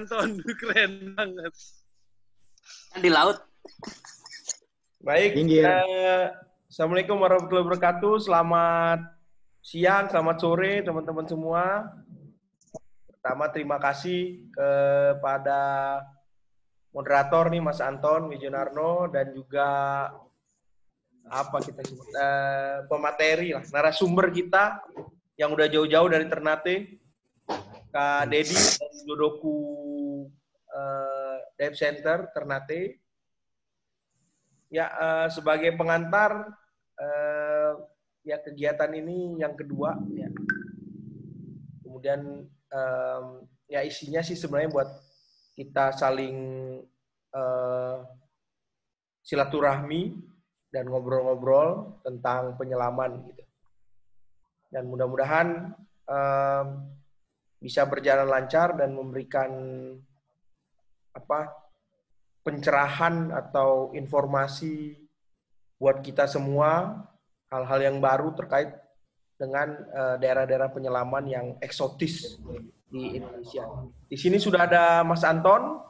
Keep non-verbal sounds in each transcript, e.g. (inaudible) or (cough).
Anton. (laughs) Keren banget. Di laut. Baik. Eh, Assalamualaikum warahmatullahi wabarakatuh. Selamat siang, selamat sore teman-teman semua. Pertama terima kasih kepada moderator nih Mas Anton Wijonarno dan juga apa kita sebut eh, pemateri lah narasumber kita yang udah jauh-jauh dari Ternate Kak Dedi dan Jodoku eh, Dev Center Ternate ya eh, sebagai pengantar eh, ya kegiatan ini yang kedua ya. Kemudian ya isinya sih sebenarnya buat kita saling silaturahmi dan ngobrol-ngobrol tentang penyelaman gitu. Dan mudah-mudahan bisa berjalan lancar dan memberikan apa pencerahan atau informasi buat kita semua hal-hal yang baru terkait dengan eh, daerah-daerah penyelaman yang eksotis di Indonesia. Di sini sudah ada Mas Anton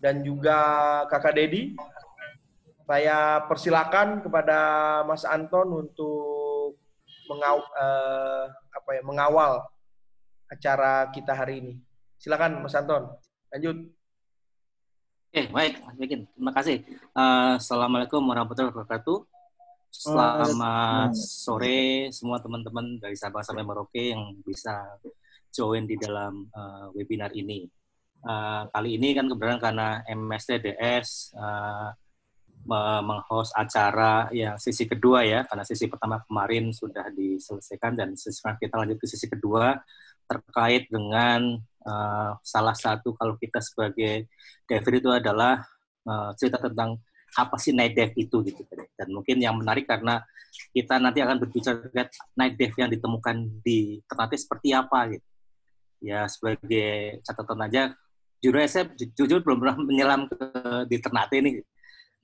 dan juga Kakak Dedi. Saya persilakan kepada Mas Anton untuk mengaw, uh, apa ya, mengawal acara kita hari ini. Silakan Mas Anton, lanjut. Oke, baik, Mas Bikin. Terima kasih. Uh, Assalamualaikum warahmatullahi wabarakatuh. Selamat sore semua teman-teman dari Sabang sampai Merauke yang bisa join di dalam uh, webinar ini. Uh, kali ini kan kebetulan karena MSTDS uh, menghost acara yang sisi kedua ya, karena sisi pertama kemarin sudah diselesaikan dan sekarang kita lanjut ke sisi kedua terkait dengan uh, salah satu kalau kita sebagai David itu adalah uh, cerita tentang apa sih night dive itu gitu dan mungkin yang menarik karena kita nanti akan berbicara night dive yang ditemukan di Ternate seperti apa gitu. Ya sebagai catatan aja jujur saya jujur belum pernah menyelam ke di Ternate ini.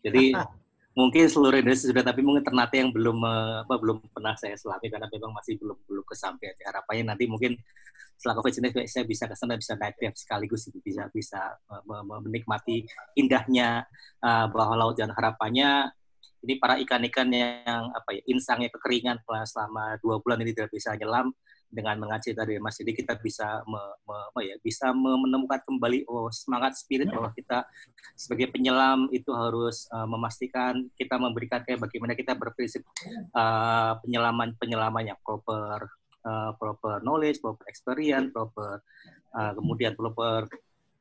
Jadi (laughs) mungkin seluruh Indonesia sudah tapi mungkin Ternate yang belum apa belum pernah saya selami karena memang masih belum belum kesampaian. Harapannya nanti mungkin setelah COVID ini saya bisa ke sana bisa naik dive sekaligus bisa bisa menikmati indahnya uh, bawah laut. Dan harapannya ini para ikan-ikan yang apa ya insangnya kekeringan selama dua bulan ini tidak bisa nyelam dengan mengaji tadi Mas. Jadi kita bisa me, me, me, ya bisa menemukan kembali oh semangat spirit bahwa kita sebagai penyelam itu harus uh, memastikan kita memberikan kayak bagaimana kita berprinsip uh, penyelaman penyelaman yang proper uh, proper knowledge, proper experience, proper uh, kemudian proper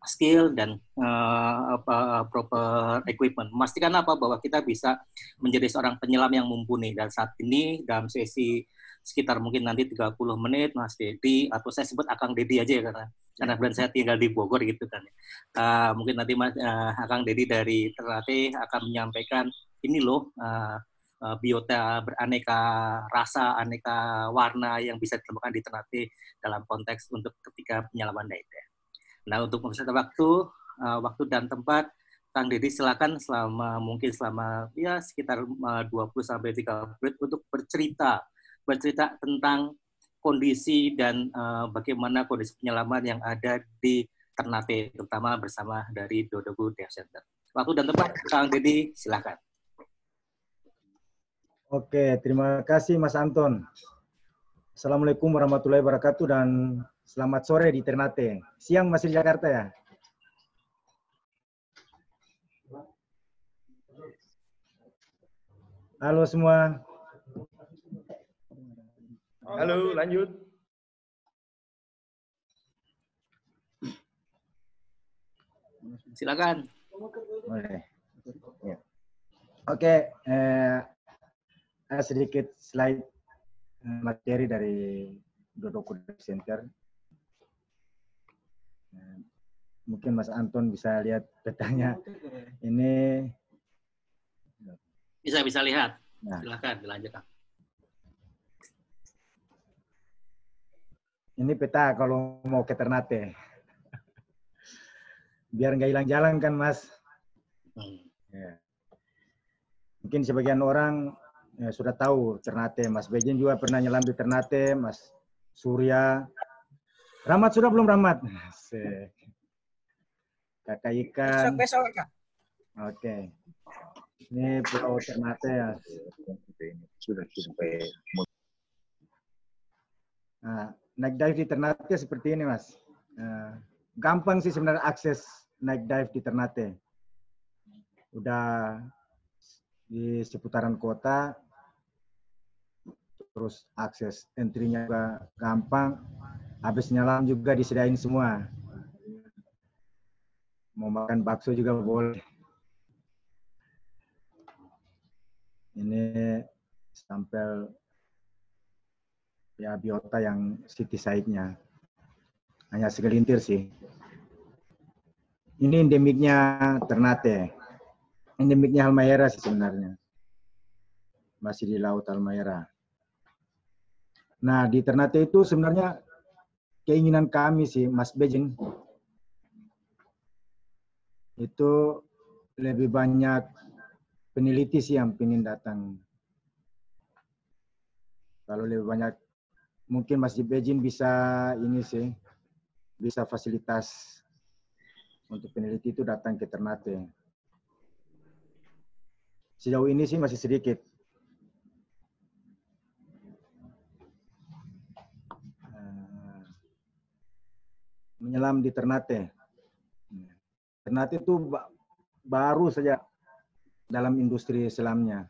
skill dan uh, apa, proper equipment. Memastikan apa? Bahwa kita bisa menjadi seorang penyelam yang mumpuni. Dan saat ini dalam sesi sekitar mungkin nanti 30 menit Mas Dedi atau saya sebut Akang Dedi aja ya karena karena brand saya tinggal di Bogor gitu kan. Uh, mungkin nanti Mas uh, Akang Dedi dari Ternate akan menyampaikan ini loh uh, uh, biota beraneka rasa, aneka warna yang bisa ditemukan di Ternate dalam konteks untuk ketika penyelaman dive. Nah, untuk mempersiapkan waktu, uh, waktu dan tempat, Kang Deddy silakan selama mungkin selama ya sekitar uh, 20 sampai 30 menit untuk bercerita bercerita tentang kondisi dan uh, bagaimana kondisi penyelaman yang ada di Ternate terutama bersama dari Dodogu Dev Center. Waktu dan tempat Kang Deddy silakan. Oke, terima kasih Mas Anton. Assalamualaikum warahmatullahi wabarakatuh dan selamat sore di Ternate. Siang masih di Jakarta ya? Halo semua. Halo, lanjut. Silakan. Boleh. Ya. Oke, eh, sedikit slide eh, materi dari Dodoku Center. Eh, mungkin Mas Anton bisa lihat petanya. Ini bisa bisa lihat. Nah. Silakan dilanjutkan. Ini peta kalau mau ke Ternate. Biar nggak hilang jalan kan, Mas. Hmm. Ya. Mungkin sebagian orang ya, sudah tahu Ternate. Mas Bejen juga pernah nyelam di Ternate, Mas Surya. Ramat sudah belum Ramat? (laughs) kakak ikan. Besok, besok, Kak. Oke. Ini Pulau Ternate ya. Sudah sampai Nah, naik dive di Ternate seperti ini, Mas. Nah, gampang sih sebenarnya akses naik dive di Ternate. Udah di seputaran kota, terus akses entry-nya juga gampang, habis nyelam juga disediain semua. Mau makan bakso juga boleh. Ini sampel ya biota yang city side-nya. Hanya segelintir sih. Ini endemiknya Ternate. Endemiknya Halmahera sih sebenarnya. Masih di Laut Halmahera. Nah, di Ternate itu sebenarnya keinginan kami sih, Mas Bejen, itu lebih banyak peneliti sih yang ingin datang. Kalau lebih banyak, mungkin Mas Bejin bisa ini sih, bisa fasilitas untuk peneliti itu datang ke Ternate. Sejauh ini sih masih sedikit. Eh, Menyelam di Ternate. Ternate itu ba- baru saja dalam industri selamnya.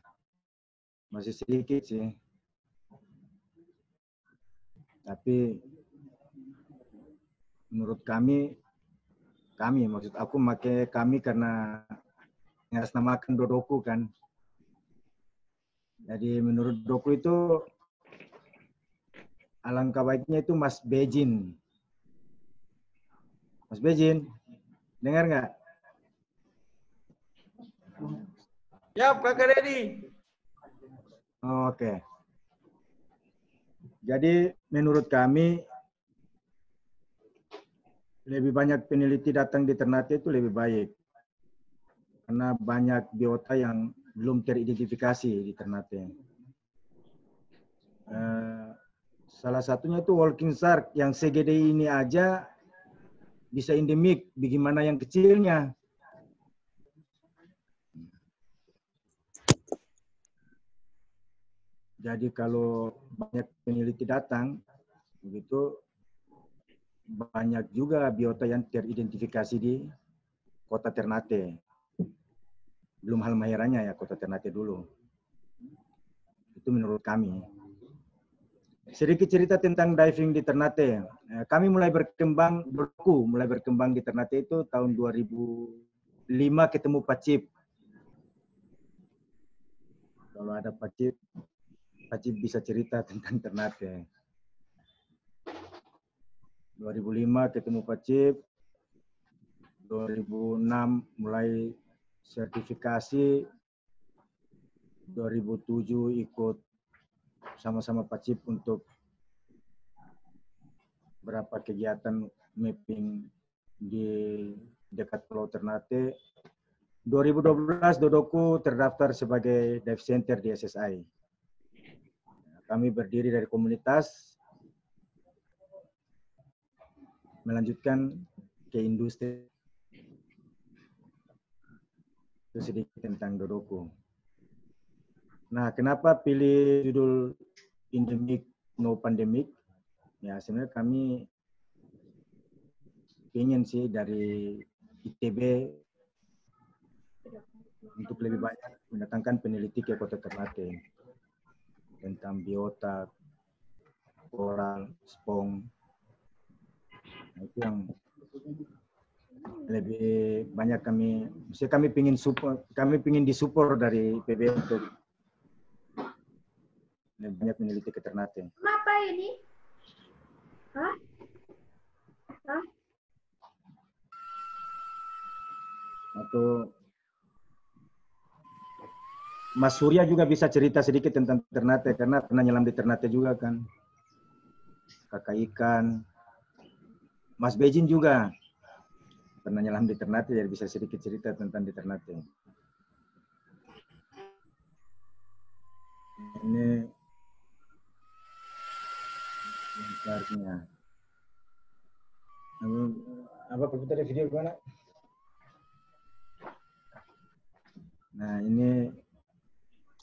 Masih sedikit sih. Tapi menurut kami, kami maksud aku pakai kami karena namakan Dodoku kan. Jadi menurut Doku itu alangkah baiknya itu Mas Bejin. Mas Bejin, dengar nggak? Siap, Kakak Dedi. Oke. Jadi menurut kami lebih banyak peneliti datang di Ternate itu lebih baik. Karena banyak biota yang belum teridentifikasi di Ternate. Eh, salah satunya itu walking shark yang segede ini aja bisa endemik, bagaimana yang kecilnya. Jadi kalau banyak peneliti datang, begitu banyak juga biota yang teridentifikasi di kota Ternate. Belum hal mahirannya ya kota Ternate dulu. Itu menurut kami. Sedikit cerita tentang diving di Ternate. Eh, Kami mulai berkembang, berku mulai berkembang di Ternate itu tahun 2005 ketemu Pacip. Kalau ada Pacip, Pacip bisa cerita tentang Ternate. 2005 ketemu Pacip, 2006 mulai sertifikasi, 2007 ikut sama-sama Pacip untuk berapa kegiatan mapping di dekat Pulau Ternate. 2012 Dodoku terdaftar sebagai dive center di SSI. Kami berdiri dari komunitas melanjutkan ke industri. Itu sedikit tentang Dodoku. Nah, kenapa pilih judul Endemic No Pandemic? Ya, sebenarnya kami ingin sih dari ITB untuk lebih banyak mendatangkan peneliti ke kota Ternate tentang biota, koral, spong. Nah, itu yang lebih banyak kami, misalnya kami ingin support, kami ingin disupport dari IPB untuk lebih banyak meneliti ke Ternate. Kenapa ini? Hah? Hah? Atau Mas Surya juga bisa cerita sedikit tentang Ternate karena pernah nyelam di Ternate juga kan. Kakak ikan. Mas Bejin juga pernah nyelam di Ternate jadi bisa sedikit cerita tentang di Ternate. Ini bentarnya. Apa, komputer video gimana? Nah, ini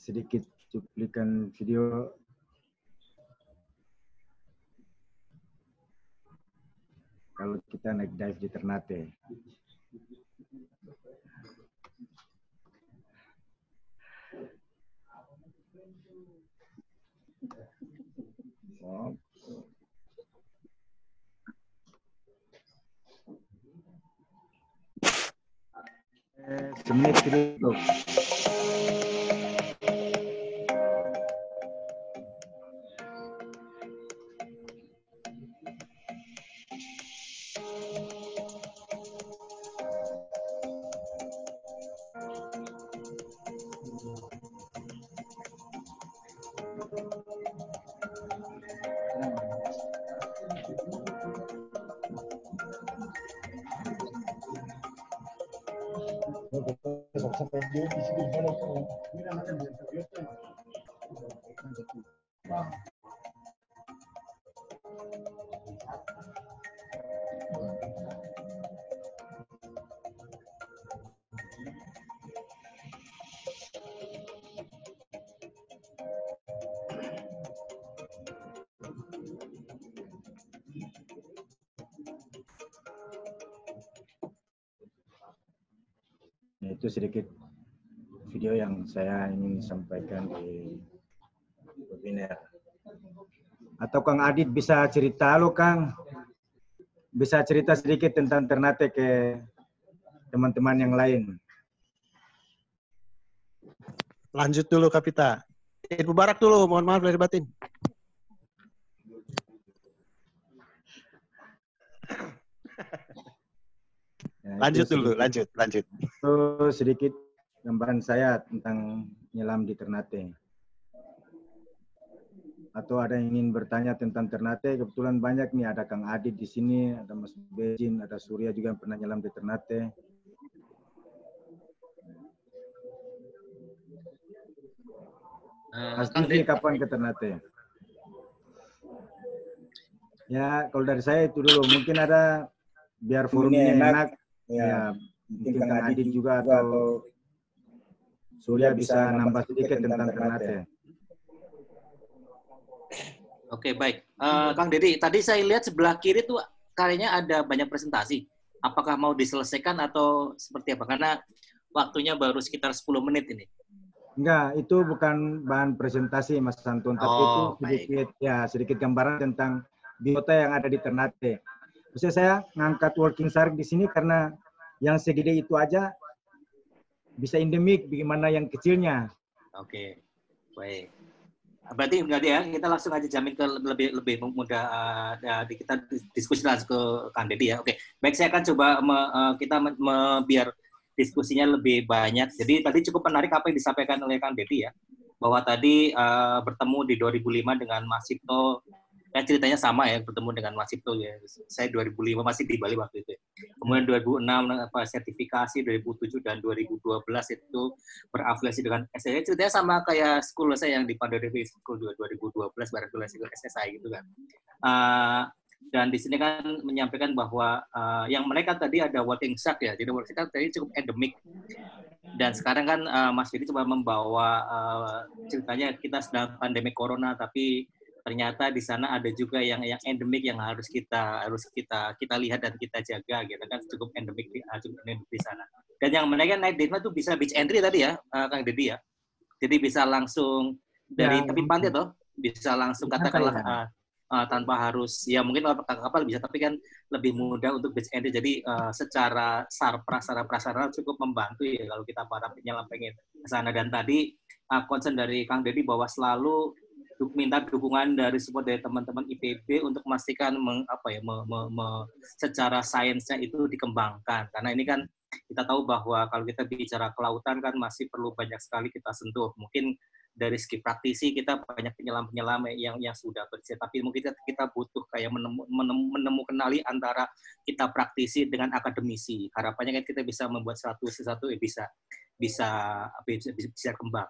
sedikit cuplikan video kalau kita naik dive di Ternate. Oh. Eh, itu sedikit video yang saya ingin sampaikan di webinar. Atau Kang Adit bisa cerita lo Kang, bisa cerita sedikit tentang Ternate ke teman-teman yang lain. Lanjut dulu Kapita. Eid Mubarak dulu, mohon maaf dari batin. Ya, Lanjut dulu, lanjut, lanjut. Itu sedikit gambaran saya tentang nyelam di Ternate. Atau ada yang ingin bertanya tentang Ternate, kebetulan banyak nih, ada Kang Adit di sini, ada Mas Bejin, ada Surya juga yang pernah nyelam di Ternate. Eh, Mas Ded, kapan ke Ternate? Ya, kalau dari saya itu dulu. Mungkin ada biar forumnya enak. enak. Ya, Ya, mungkin Kang Adit juga atau Surya bisa nambah sedikit tentang Ternate. Oke, baik. Eh, Kang Deddy, tadi saya lihat sebelah kiri tuh kayaknya ada banyak presentasi. Apakah mau diselesaikan atau seperti apa? Karena waktunya baru sekitar 10 menit ini. Enggak, itu bukan bahan presentasi Mas Santun, tapi Oh, itu baik. sedikit ya sedikit gambaran tentang biota yang ada di Ternate. Maksudnya saya ngangkat working shark di sini karena yang segede itu aja bisa endemik, bagaimana yang kecilnya. Oke, baik. Berarti berarti ya kita langsung aja jamin ke lebih lebih mudah di- kita diskusi langsung ke Kang Deddy ya. Oke, baik saya akan coba me- eh, kita me- me- biar diskusinya lebih banyak. Jadi tadi cukup menarik apa yang disampaikan oleh Kang Deddy ya, bahwa tadi eh, bertemu di 2005 dengan Mas Cipto ya ceritanya sama ya bertemu dengan Mas Cipto ya. Saya 2005 masih di Bali waktu itu. ya. Kemudian 2006 apa sertifikasi 2007 dan 2012 itu berafiliasi dengan SSI. Ceritanya sama kayak school saya yang di Pandora School 2012 berafiliasi dengan SSI gitu kan. Uh, dan di sini kan menyampaikan bahwa uh, yang mereka tadi ada working shark ya. Jadi working shark tadi cukup endemik. Dan sekarang kan uh, Mas Didi coba membawa uh, ceritanya kita sedang pandemi corona tapi ternyata di sana ada juga yang yang endemik yang harus kita harus kita kita lihat dan kita jaga gitu kan cukup endemik di, uh, cukup endemik di sana. Dan yang mereka naik Dima tuh bisa beach entry tadi ya, uh, Kang Deddy ya. Jadi bisa langsung dari Ya, tepi pantai toh, bisa langsung katakanlah kayak. uh, uh, tanpa harus ya mungkin kalau pakai kapal bisa tapi kan lebih mudah untuk beach entry. Jadi uh, secara sar prasarana prasarana cukup membantu ya kalau kita para penyelam pengen ke sana dan tadi uh, concern dari Kang Deddy bahwa selalu minta dukungan dari support dari teman-teman IPB untuk memastikan meng, apa ya me, me, me- secara sainsnya itu dikembangkan. Karena ini kan kita tahu bahwa kalau kita bicara kelautan kan masih perlu banyak sekali kita sentuh. Mungkin dari segi praktisi kita banyak penyelam-penyelam yang yang sudah bersih tapi mungkin kita, kita butuh kayak menemu, menemu, menemukan kenali antara kita praktisi dengan akademisi. Harapannya kan kita bisa membuat satu sesuatu yang bisa bisa bisa, bisa, bisa kembang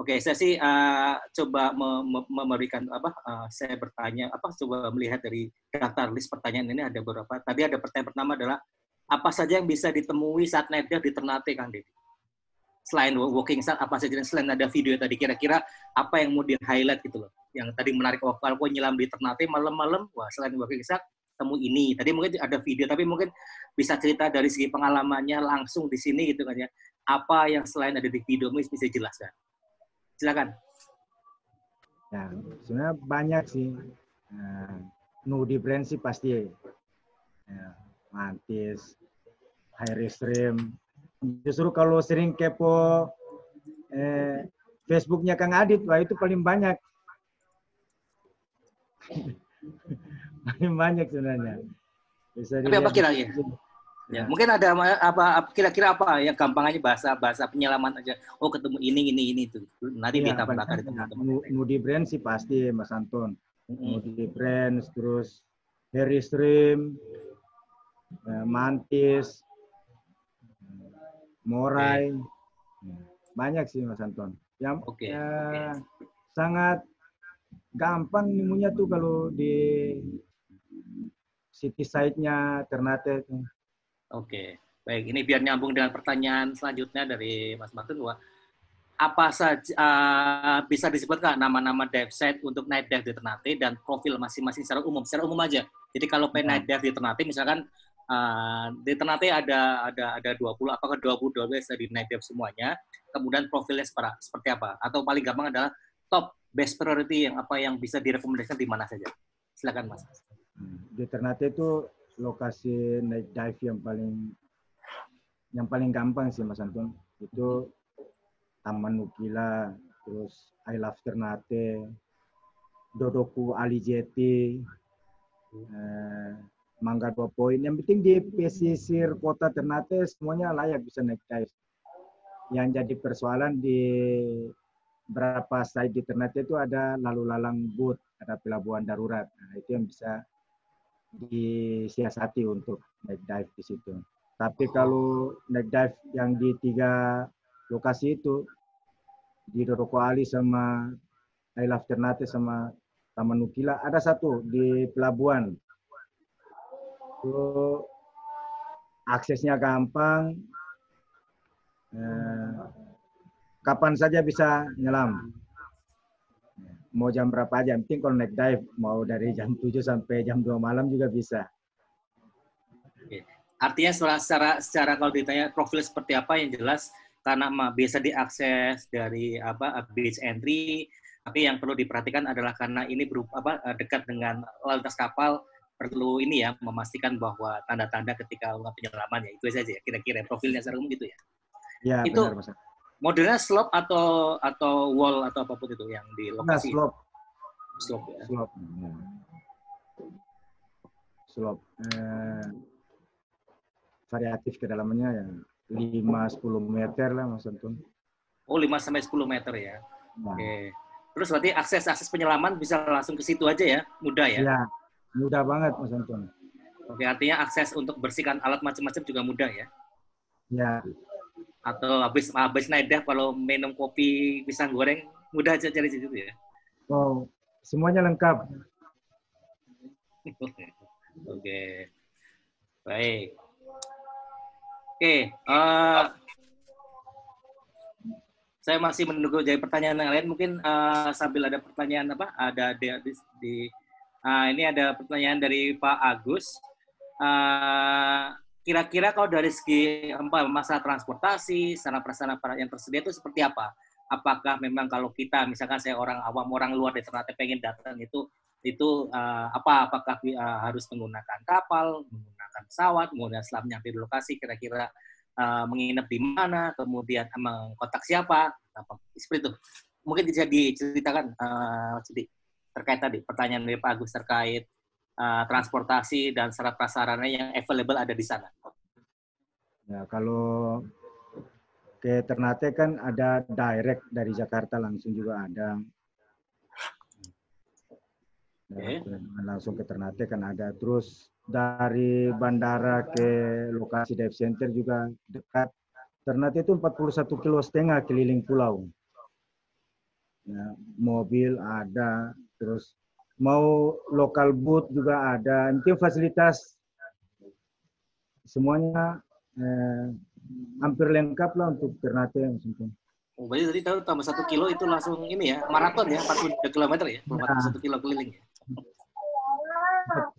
Oke, saya sih uh, coba me- me- memberikan apa? uh, saya bertanya apa? Coba melihat dari daftar list pertanyaan ini ada beberapa. Tadi ada pertanyaan pertama adalah apa saja yang bisa ditemui saat naik dive di Ternate, Kang Deddy? selain walking start apa saja selain ada video tadi kira-kira apa yang mau di highlight gitu loh yang tadi menarik kalau gue nyelam di Ternate malam-malam wah selain walking start temu ini tadi mungkin ada video tapi mungkin bisa cerita dari segi pengalamannya langsung di sini gitu kan ya apa yang selain ada di video bisa jelaskan silakan Ya, sebenarnya banyak sih. Nah, nudi brand sih pasti. Ya, mantis, high stream. Justru kalau sering kepo eh, Facebooknya Kang Adit, wah itu paling banyak. (laughs) paling banyak sebenarnya. Bisa Tapi apa dilihat. Kira-kira? Ya, mungkin ada apa kira-kira apa yang gampang aja bahasa bahasa penyelaman aja. Oh, ketemu ini ini ini itu. Nanti kita banyak. bakal di teman-teman. Nudi brand sih pasti Mas Anton. Nudi brand, terus Harry Stream, eh, Mantis, Morai, banyak sih Mas Anton. Yang Oke, eh, sangat gampang nemunya tuh kalau di city site-nya Ternate tuh. Oke, baik. Ini biar nyambung dengan pertanyaan selanjutnya dari Mas Martin bahwa apa saja eh, bisa disebutkan nama-nama dive site untuk night dive di Ternate dan profil masing-masing secara umum, secara umum aja. Jadi kalau pengen Ya. night dive di Ternate, misalkan eh, di Ternate ada ada ada 20, apakah 20 12 dari night dive semuanya? Kemudian profilnya separa- seperti apa? Atau paling gampang adalah top best priority yang apa yang bisa direkomendasikan di mana saja? Silakan Mas. Hmm. Di Ternate itu lokasi night dive yang paling yang paling gampang sih Mas Anton. Itu Taman Nukila, terus I Love Ternate, Dodoku Ali Jeti, eh, Mangga Dua Poin. Yang penting di pesisir kota Ternate semuanya layak bisa naik dive. Yang jadi persoalan di berapa site di Ternate itu ada lalu lalang boat, ada pelabuhan darurat. Nah, itu yang bisa disiasati untuk naik dive di situ. Tapi kalau naik dive yang di tiga lokasi itu, di Doroko Ali sama I Love Ternate sama Taman Nukila, ada satu di pelabuhan. Itu aksesnya gampang, eh, kapan saja bisa nyelam mau jam berapa aja, yang penting kalau naik dive mau dari jam 7 sampai jam 2 malam juga bisa. Artinya secara, secara, secara kalau ditanya profil seperti apa yang jelas karena mah biasa diakses dari apa beach entry, tapi yang perlu diperhatikan adalah karena ini berupa apa dekat dengan lalu lintas kapal perlu ini ya memastikan bahwa tanda-tanda ketika melakukan penyelaman ya itu saja ya kira-kira profilnya secara umum gitu ya. Ya, Itu- benar Mas. Modelnya slope atau atau wall atau apa pun itu yang di Nah, lokasi slope, slope ya. slope. Ya. Slope. Eh, variatif kedalamannya ya 5-10 meter lah Mas Anton. Oh 5 sampai 10 meter ya. Nah, Oke. Terus berarti akses akses penyelaman bisa langsung ke situ aja ya, mudah ya. ya, mudah banget Mas Anton. Oke, artinya akses untuk bersihkan alat macam-macam juga mudah ya. Ya, Atau habis habis naik kalau minum kopi pisang goreng mudah aja cari situ ya. oh, semuanya lengkap. (laughs) Oke. Baik. Oke, eh, saya masih menunggu jadi pertanyaan yang lain. Mungkin eh, sambil ada pertanyaan apa? Ada di, di, di- ah, ini ada pertanyaan dari Pak Agus. Eh, Kira-kira kalau dari segi apa, masalah transportasi, sarana prasarana yang tersedia itu seperti apa? Apakah memang kalau kita, misalkan saya orang awam, orang luar dari Ternate pengen datang itu itu eh, apa apakah eh, harus menggunakan kapal, menggunakan pesawat, kemudian setelah nyampe di lokasi kira-kira eh, menginap di mana, kemudian mengkontak siapa, apa seperti itu. Mungkin bisa diceritakan eh, Cidi, terkait tadi pertanyaan dari Pak Agus terkait eh, transportasi dan sarana prasarana yang available ada di sana. Ya, kalau ke Ternate kan ada direct dari Jakarta langsung juga ada. Oke. Ya, langsung ke Ternate kan ada. Terus dari bandara ke lokasi dive center juga dekat. Ternate itu 41 kilo setengah keliling pulau. Ya, mobil ada, terus mau lokal boot juga ada. Mungkin fasilitas semuanya eh, hampir lengkap lah untuk Ternate Anton. Oh, berarti tadi tahu tambah satu kilo itu langsung ini ya, maraton ya, 42 km ya, 41 kilo keliling ya.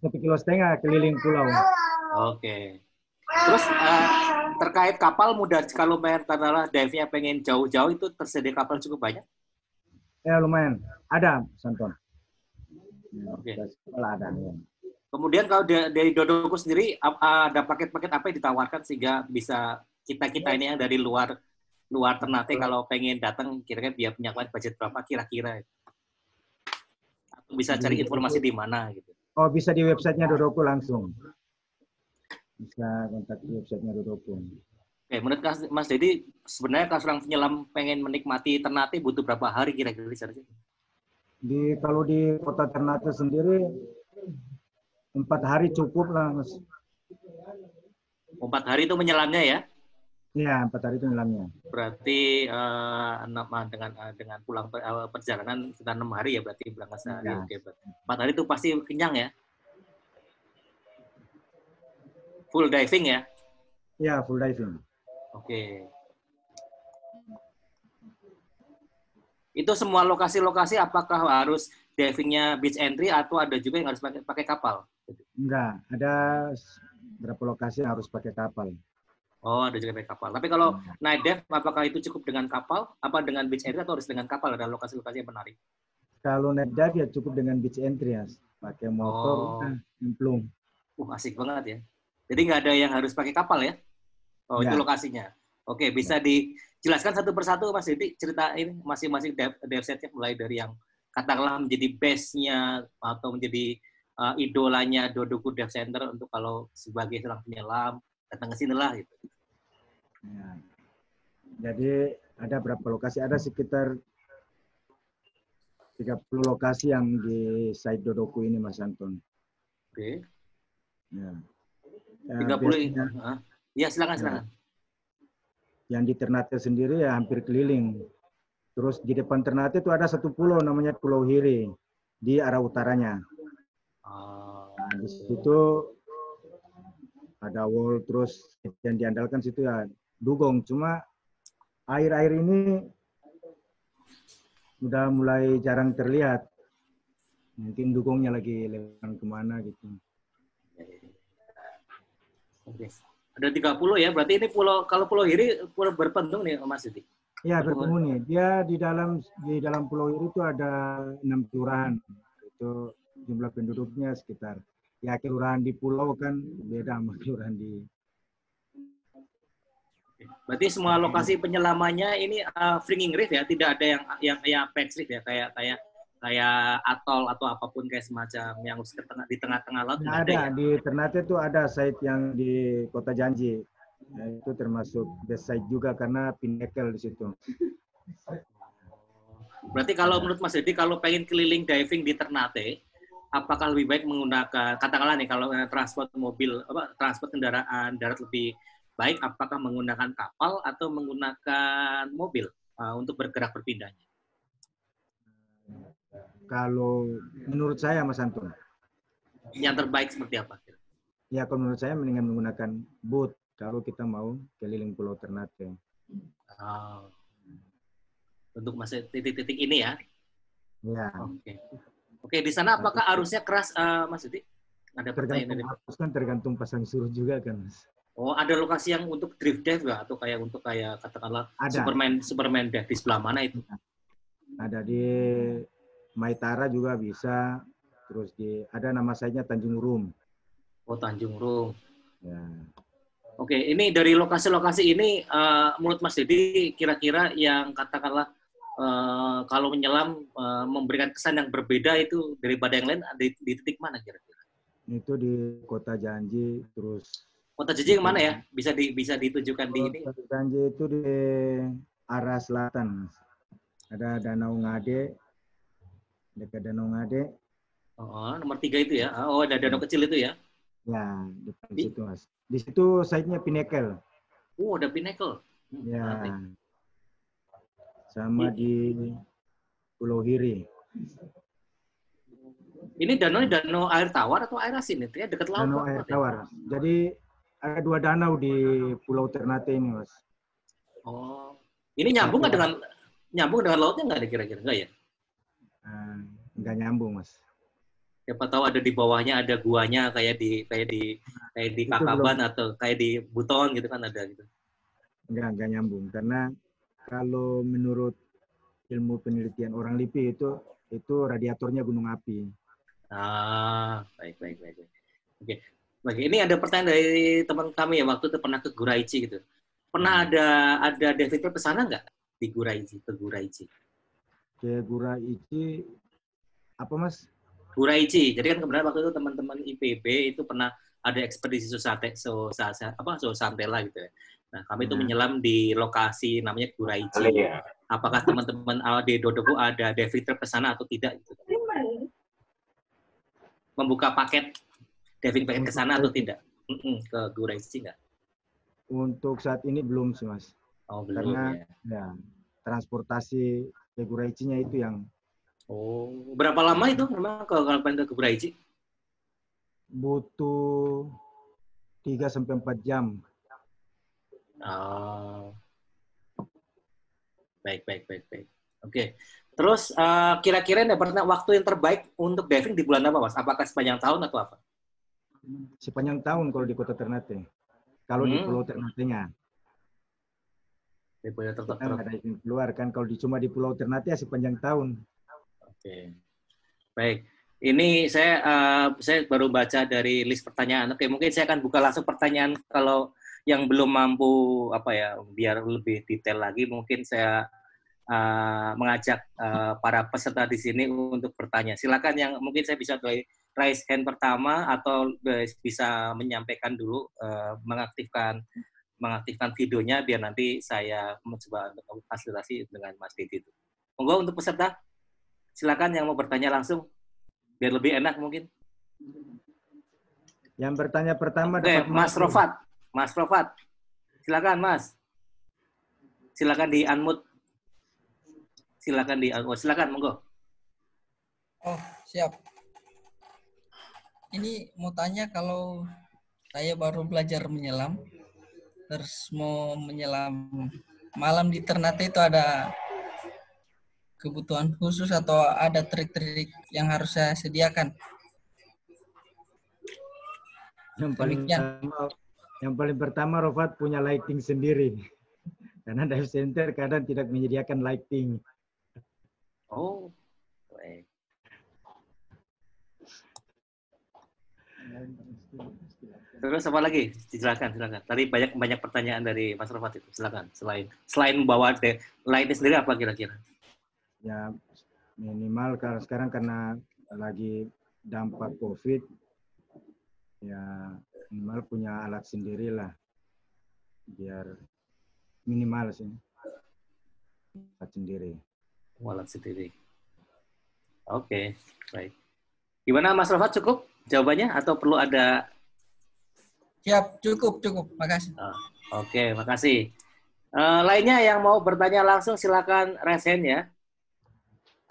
Satu kilo setengah keliling pulau. Oke. Terus eh, terkait kapal mudah kalau main katakanlah dive-nya pengen jauh-jauh itu tersedia kapal cukup banyak. Ya lumayan. Ada, Mas Anton. Ya, Oke. Kalau ada. Ya. Kemudian kalau da- dari Dodoku sendiri ada paket-paket apa yang ditawarkan sehingga bisa kita-kita ini yang dari luar luar Ternate kalau pengen datang kira-kira dia punya budget berapa kira-kira atau bisa cari informasi di mana gitu. Oh bisa di websitenya Dodoku langsung. Bisa kontak di websitenya Dodoku. Oke, menurut Mas Dedi sebenarnya kalau seorang penyelam pengen menikmati Ternate butuh berapa hari kira-kira di sana sih? Di kalau di kota Ternate sendiri empat hari cukup lah mas. Empat hari itu menyelamnya ya? Iya empat hari itu nyelamnya. Berarti eh, enam ah, dengan dengan pulang per- eh, perjalanan sekitar enam hari ya berarti berangkat sehari. Ya. Oke, berarti empat hari itu pasti kenyang ya? Full diving ya? Iya full diving. Oke. Itu semua lokasi-lokasi apakah harus divingnya beach entry atau ada juga yang harus pakai, pakai kapal? Enggak, ada berapa lokasi yang harus pakai kapal. Oh, ada juga pakai kapal. Tapi kalau night dive, apakah itu cukup dengan kapal? Apa dengan beach entry atau harus dengan kapal? Ada lokasi-lokasi yang menarik. Kalau night dive ya cukup dengan beach entry ya. Pakai motor, Oh. nyemplung. Uh, asik banget ya. Jadi nggak ada yang harus pakai kapal ya? Oh, itu lokasinya. Oke, bisa dijelaskan satu persatu Mas Didi cerita ini masing-masing dev, dev setnya mulai dari yang katakanlah menjadi base-nya atau menjadi uh, idolanya Dodoku Dev Center untuk kalau sebagai seorang penyelam datang ke sini lah gitu. Ya. Jadi ada berapa lokasi? Ada sekitar 30 lokasi yang di site Dodoku ini Mas Anton. Oke. Ya. Ya, 30 biasanya Hah? Ya, silakan silakan. Yang di Ternate sendiri ya hampir keliling. Terus di depan Ternate itu ada satu pulau namanya Pulau Hiri di arah utaranya. Oh, Nah, di situ ada wall terus yang diandalkan situ ya dugong. Cuma air-air ini udah mulai jarang terlihat. Mungkin dugongnya lagi lewat ke mana gitu. Oke. Ada 30 ya, berarti ini pulau kalau Pulau Hiri pulau berpentung nih Mas Didi. Ya berpenghuni. Dia di dalam di dalam pulau itu ada enam kelurahan. Itu jumlah penduduknya sekitar. Ya kelurahan di pulau kan beda sama kelurahan di. Berarti semua lokasi penyelamannya ini uh, Fringing Reef ya, tidak ada yang yang yang Apex Reef ya, kayak kayak kayak atol atau apa pun kayak semacam yang di tengah-tengah laut. Nah, nggak ada ya? di Ternate itu ada site yang di Kota Janji. Ya, itu termasuk best site juga karena pinnacle di situ. Berarti kalau menurut Mas Dedi kalau pengen keliling diving di Ternate, apakah lebih baik menggunakan katakanlah nih kalau eh, transport mobil apa transport kendaraan darat lebih baik apakah menggunakan kapal atau menggunakan mobil uh, untuk bergerak berpindahnya? Kalau menurut saya Mas Anton, Yang terbaik seperti apa? ya kalau menurut saya mendingan menggunakan boat kalau kita mau keliling Pulau Ternate. Oh. Untuk masa titik-titik ini ya. Ya, Oke. Oke, di sana apakah arusnya keras, eh, Mas Didi? Ada pertanyaan tergantung dari arus kan tergantung pasang surut juga kan, Mas. Oh, ada lokasi yang untuk drift dive nggak? Atau kayak untuk kayak katakanlah Ada. Superman Superman dive di sebelah mana itu? Ada di Maitara juga bisa. Terus di ada nama site-nya Tanjung Rum. Oh, Tanjung Rum. Ya. Oke, ini dari lokasi-lokasi ini eh, menurut Mas Dedi kira-kira yang katakanlah eh, kalau menyelam eh, memberikan kesan yang berbeda itu daripada yang lain di, di titik mana kira-kira? Itu di Kota Janji, terus Kota Jeje yang mana ya? Bisa di, bisa ditujukan di ini? Kota Janji itu di arah selatan. Ada Danau Ngade, dekat Danau Ngade. Oh, nomor tiga itu ya. Oh, ada danau kecil itu ya. Ya, depan Di- situ mas. Di situ site-nya Pinnacle. Oh, ada Pinnacle. Hmm, Ya. menarik. Sama di Pulau Hiri. Ini danau danau air tawar atau air asin itu ya dekat laut? Danau air apa ya? tawar. Jadi ada dua danau di Pulau Ternate ini, Mas. Oh. Ini nyambung nggak dengan nyambung dengan lautnya nggak ada kira-kira nggak ya? Nah, nggak nyambung, Mas. Siapa tahu ada di bawahnya ada guanya kayak di kayak di kayak di Kakaban atau kayak di Buton gitu kan ada gitu. Nggak, nggak nyambung. Karena kalau menurut ilmu penelitian orang LIPI itu itu radiatornya gunung api. Ah, baik baik baik. baik. Oke. Baik, ini ada pertanyaan dari teman kami ya waktu itu pernah ke Guraichi gitu. Pernah ada ada David ke sana nggak di Guraichi ke Guraichi? Ke Guraichi apa, Mas? Guraichi. Jadi kan kebenaran waktu itu teman-teman IPB itu pernah ada ekspedisi Susate, so, sa, apa so Santela gitu ya. Nah, kami itu Hmm. menyelam di lokasi namanya Guraichi. Apakah teman-teman di Dodobo ada David trip ke sana atau tidak gitu. Membuka paket David paket ke sana atau tidak? Mm-mm, ke Guraichi nggak? Untuk saat ini belum sih, Mas. Oh, belum Karena- ya. Ya, transportasi ke Guraichi-nya itu yang Oh, berapa lama itu memang kalau kalau pengen ke Guraichi? butuh 3 sampai 4 jam. Oh. Baik, baik, baik, baik. Oke. Terus eh, kira-kira nih pernah waktu yang terbaik untuk diving di bulan apa, Mas? Apakah sepanjang tahun atau apa? Sepanjang tahun kalau di Kota Ternate. Kalau di Hmm. Pulau Ternate-nya. Di bulan Kita nggak ada izin keluar kan. Kalau di, cuma di Pulau Ternate ya sepanjang tahun. Oke. Baik. Ini saya eh, saya baru baca dari list pertanyaan. Oke, mungkin saya akan buka langsung pertanyaan kalau yang belum mampu apa ya biar lebih detail lagi mungkin saya eh, mengajak eh, para peserta di sini untuk bertanya. Silakan yang mungkin saya bisa dari raise hand pertama atau bisa menyampaikan dulu eh, mengaktifkan mengaktifkan videonya biar nanti saya mencoba untuk fasilitasi dengan Mas Didi itu. Monggo untuk peserta silakan yang mau bertanya langsung biar lebih enak mungkin. Yang bertanya pertama Oke, dapat Mas. Rofat. Mas Rofat. Silakan, Mas. Silakan di unmute. Silakan di unmute. Silakan, monggo. Oh, siap. Ini mau tanya kalau saya baru belajar menyelam, terus mau menyelam malam di Ternate itu ada kebutuhan khusus atau ada trik-trik yang harus saya sediakan? Yang paling Demikian. pertama, yang paling pertama Rofat punya lighting sendiri. (laughs) Karena dive center kadang tidak menyediakan lighting. Oh. Baik. (laughs) Terus apa lagi? Silakan, silakan. Tadi banyak banyak pertanyaan dari Mas Rofat itu. Silakan. Selain selain bawa de- lightning sendiri apa kira-kira? Ya minimal karena sekarang karena lagi dampak COVID, ya minimal punya alat sendiri lah. Biar minimal sih. Alat sendiri. Walat sendiri. Oke, baik. Gimana Mas Rofat cukup jawabannya atau perlu ada Siap, cukup, cukup. Makasih. Oke, makasih. Eh, lainnya yang mau bertanya langsung silakan raise hand ya.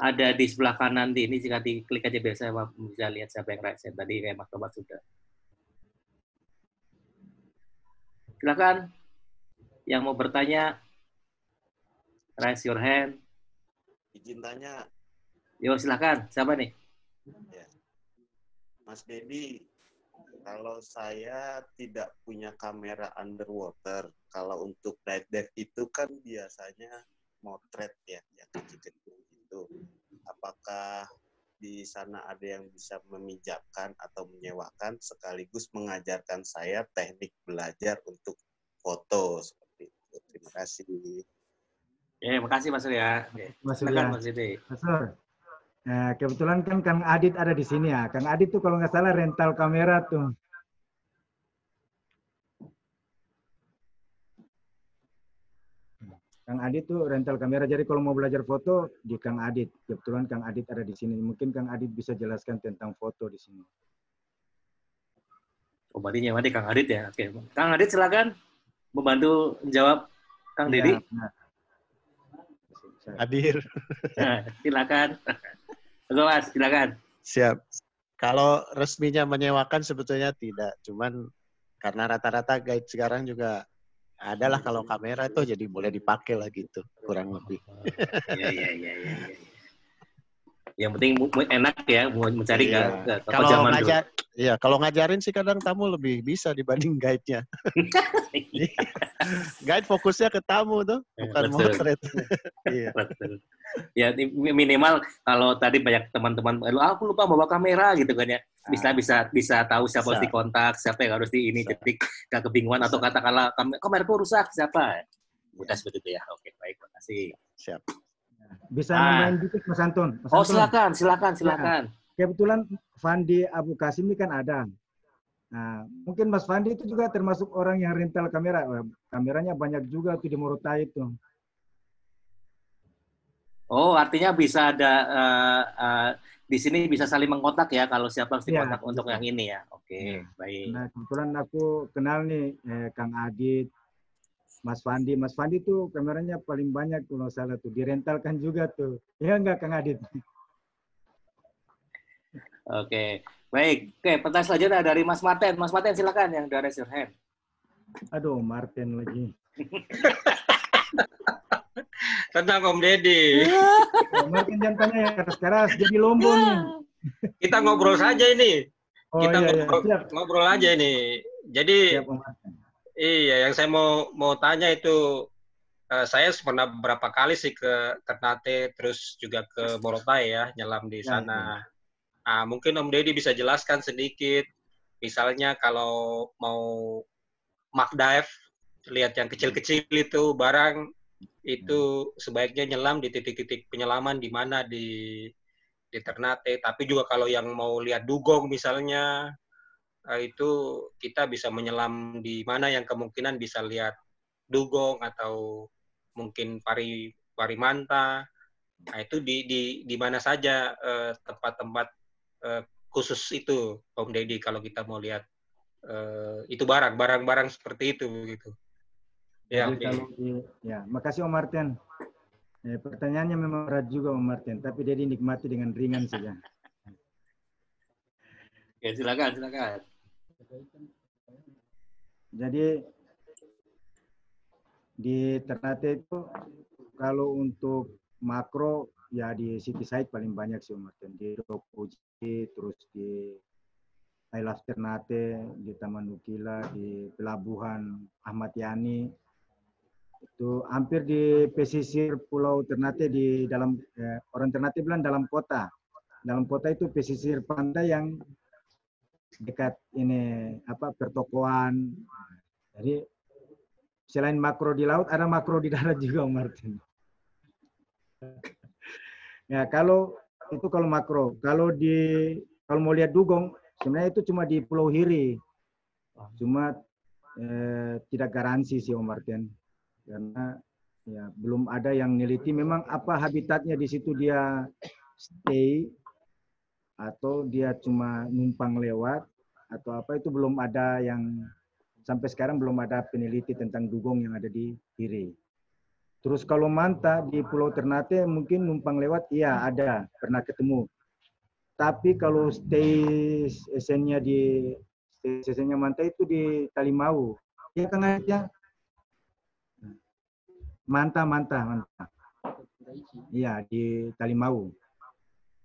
Ada di sebelah kanan di ini jika diklik aja biasa bisa lihat siapa yang raise hand tadi kayak Mas Tobat sudah. Silakan. Yang mau bertanya raise your hand. Izin tanya, Yo silakan. Siapa nih? Mas Dedi, kalau saya tidak punya kamera underwater, kalau untuk dive dive itu kan biasanya motret ya, yang kecil-kecil gitu. Apakah di sana ada yang bisa meminjamkan atau menyewakan sekaligus mengajarkan saya teknik belajar untuk foto seperti itu. Terima kasih. Ya, makasih Mas Surya. Oke. Mas Surya. Mas Dede. Nah, kebetulan kan Kang Adit ada di sini ya. Kang Adit tuh kalau nggak salah rental kamera tuh. Kang Adit tuh rental kamera. Jadi kalau mau belajar foto di Kang Adit. Kebetulan Kang Adit ada di sini. Mungkin Kang Adit bisa jelaskan tentang foto di sini. Oh, berarti nyewa di Kang Adit ya. Oke. Kang Adit silakan membantu menjawab Kang Dedi. Ya, benar. Hadir. Nah, silakan. Mas, silakan. Siap. Kalau resminya menyewakan sebetulnya tidak, cuman Karena rata-rata guide sekarang juga adalah kalau kamera itu jadi boleh dipakai lah gitu, kurang lebih. Iya, iya, iya, iya. iya. Yang penting enak ya, mau mencari Iya. nggak ke, ke Kalau zaman dulu. ngajar, iya kalau ngajarin sih kadang tamu lebih bisa dibanding guide-nya. (laughs) Guide fokusnya ke tamu tuh, bukan Iya, Betul. motret. (laughs) Iya. Betul. Ya minimal kalau tadi banyak teman-teman, "Lu, ah, aku lupa bawa kamera gitu kan ya. Bisa Ah. bisa bisa tahu siapa harus Bisa. dikontak, siapa yang harus di ini, Bisa. jadi gak kebingungan atau katakanlah kam kameraku rusak siapa. Mudah seperti itu ya. Oke, baik, terima kasih. Siap. Bisa Ah. nambahin dikit Mas Anton. Mas Oh, silakan, silakan, silakan. Kebetulan Fandi Abu Kasim ini kan ada. Nah, mungkin Mas Fandi itu juga termasuk orang yang rental kamera. Kameranya banyak juga tuh di Morotai itu. Oh, artinya bisa ada eh, eh, di sini bisa saling mengkontak ya kalau siapa harus Iya, dikontak untuk bisa. yang ini ya. Oke, Iya. baik. Nah, kebetulan aku kenal nih eh, Kang Adit, Mas Fandi. Mas Fandi tuh kameranya paling banyak kalau salah tuh. Direntalkan juga tuh. Iya enggak Kang Adit? Oke, baik. Oke, pertanyaan selanjutnya dari Mas Martin. Mas Martin silakan yang dari your hand. Aduh, Martin lagi. (laughs) Tenang Om Deddy. Oh, (laughs) Martin jangan tanya yang keras-keras. Jadi lombo nih. Kita ngobrol saja ini. Oh Kita iya, iya. ngobrol, Siap. ngobrol aja ini. Jadi Siap, Om Martin. Iya yang saya mau mau tanya itu eh, saya pernah beberapa kali sih ke Ternate terus juga ke Morotai ya nyelam di Ya, sana. Ah, mungkin Om Deddy bisa jelaskan sedikit. Misalnya kalau mau mark dive lihat yang kecil-kecil itu barang itu sebaiknya nyelam di titik-titik penyelaman di mana di di Ternate. Tapi juga kalau yang mau lihat dugong misalnya itu kita bisa menyelam di mana yang kemungkinan bisa lihat dugong atau mungkin pari parimanta. Nah itu di di di mana saja eh, tempat-tempat eh, khusus itu Om Deddy kalau kita mau lihat eh, itu barang barang-barang seperti itu gitu. Ya, Jadi kalau di, ya, makasih Om Martin. Eh, pertanyaannya memang berat juga Om Martin, tapi dia dinikmati dengan ringan saja. Oke, (laughs) silakan, silakan. Jadi di Ternate itu kalau untuk makro ya di city side paling banyak sih Martin. Di Rokuji, terus di I Love Ternate, di Taman Nukila, di Pelabuhan Ahmad Yani. Itu hampir di pesisir Pulau Ternate di dalam eh, orang Ternate bilang dalam kota. Dalam kota itu pesisir pantai yang dekat ini apa pertokoan. Jadi selain makro di laut ada makro di darat juga Martin. ya kalau itu kalau makro, kalau di kalau mau lihat dugong sebenarnya itu cuma di Pulau Hiri. Cuma eh, tidak garansi sih Om Martin karena ya belum ada yang neliti memang apa habitatnya di situ dia stay atau dia cuma numpang lewat atau apa itu belum ada yang sampai sekarang belum ada peneliti tentang dugong yang ada di Hiri. Terus kalau manta di Pulau Ternate mungkin numpang lewat, iya ada, pernah ketemu. Tapi kalau stay seasonnya di stay seasonnya manta itu di Talimau. Ya kan ya? Manta, manta, manta. Iya di Talimau.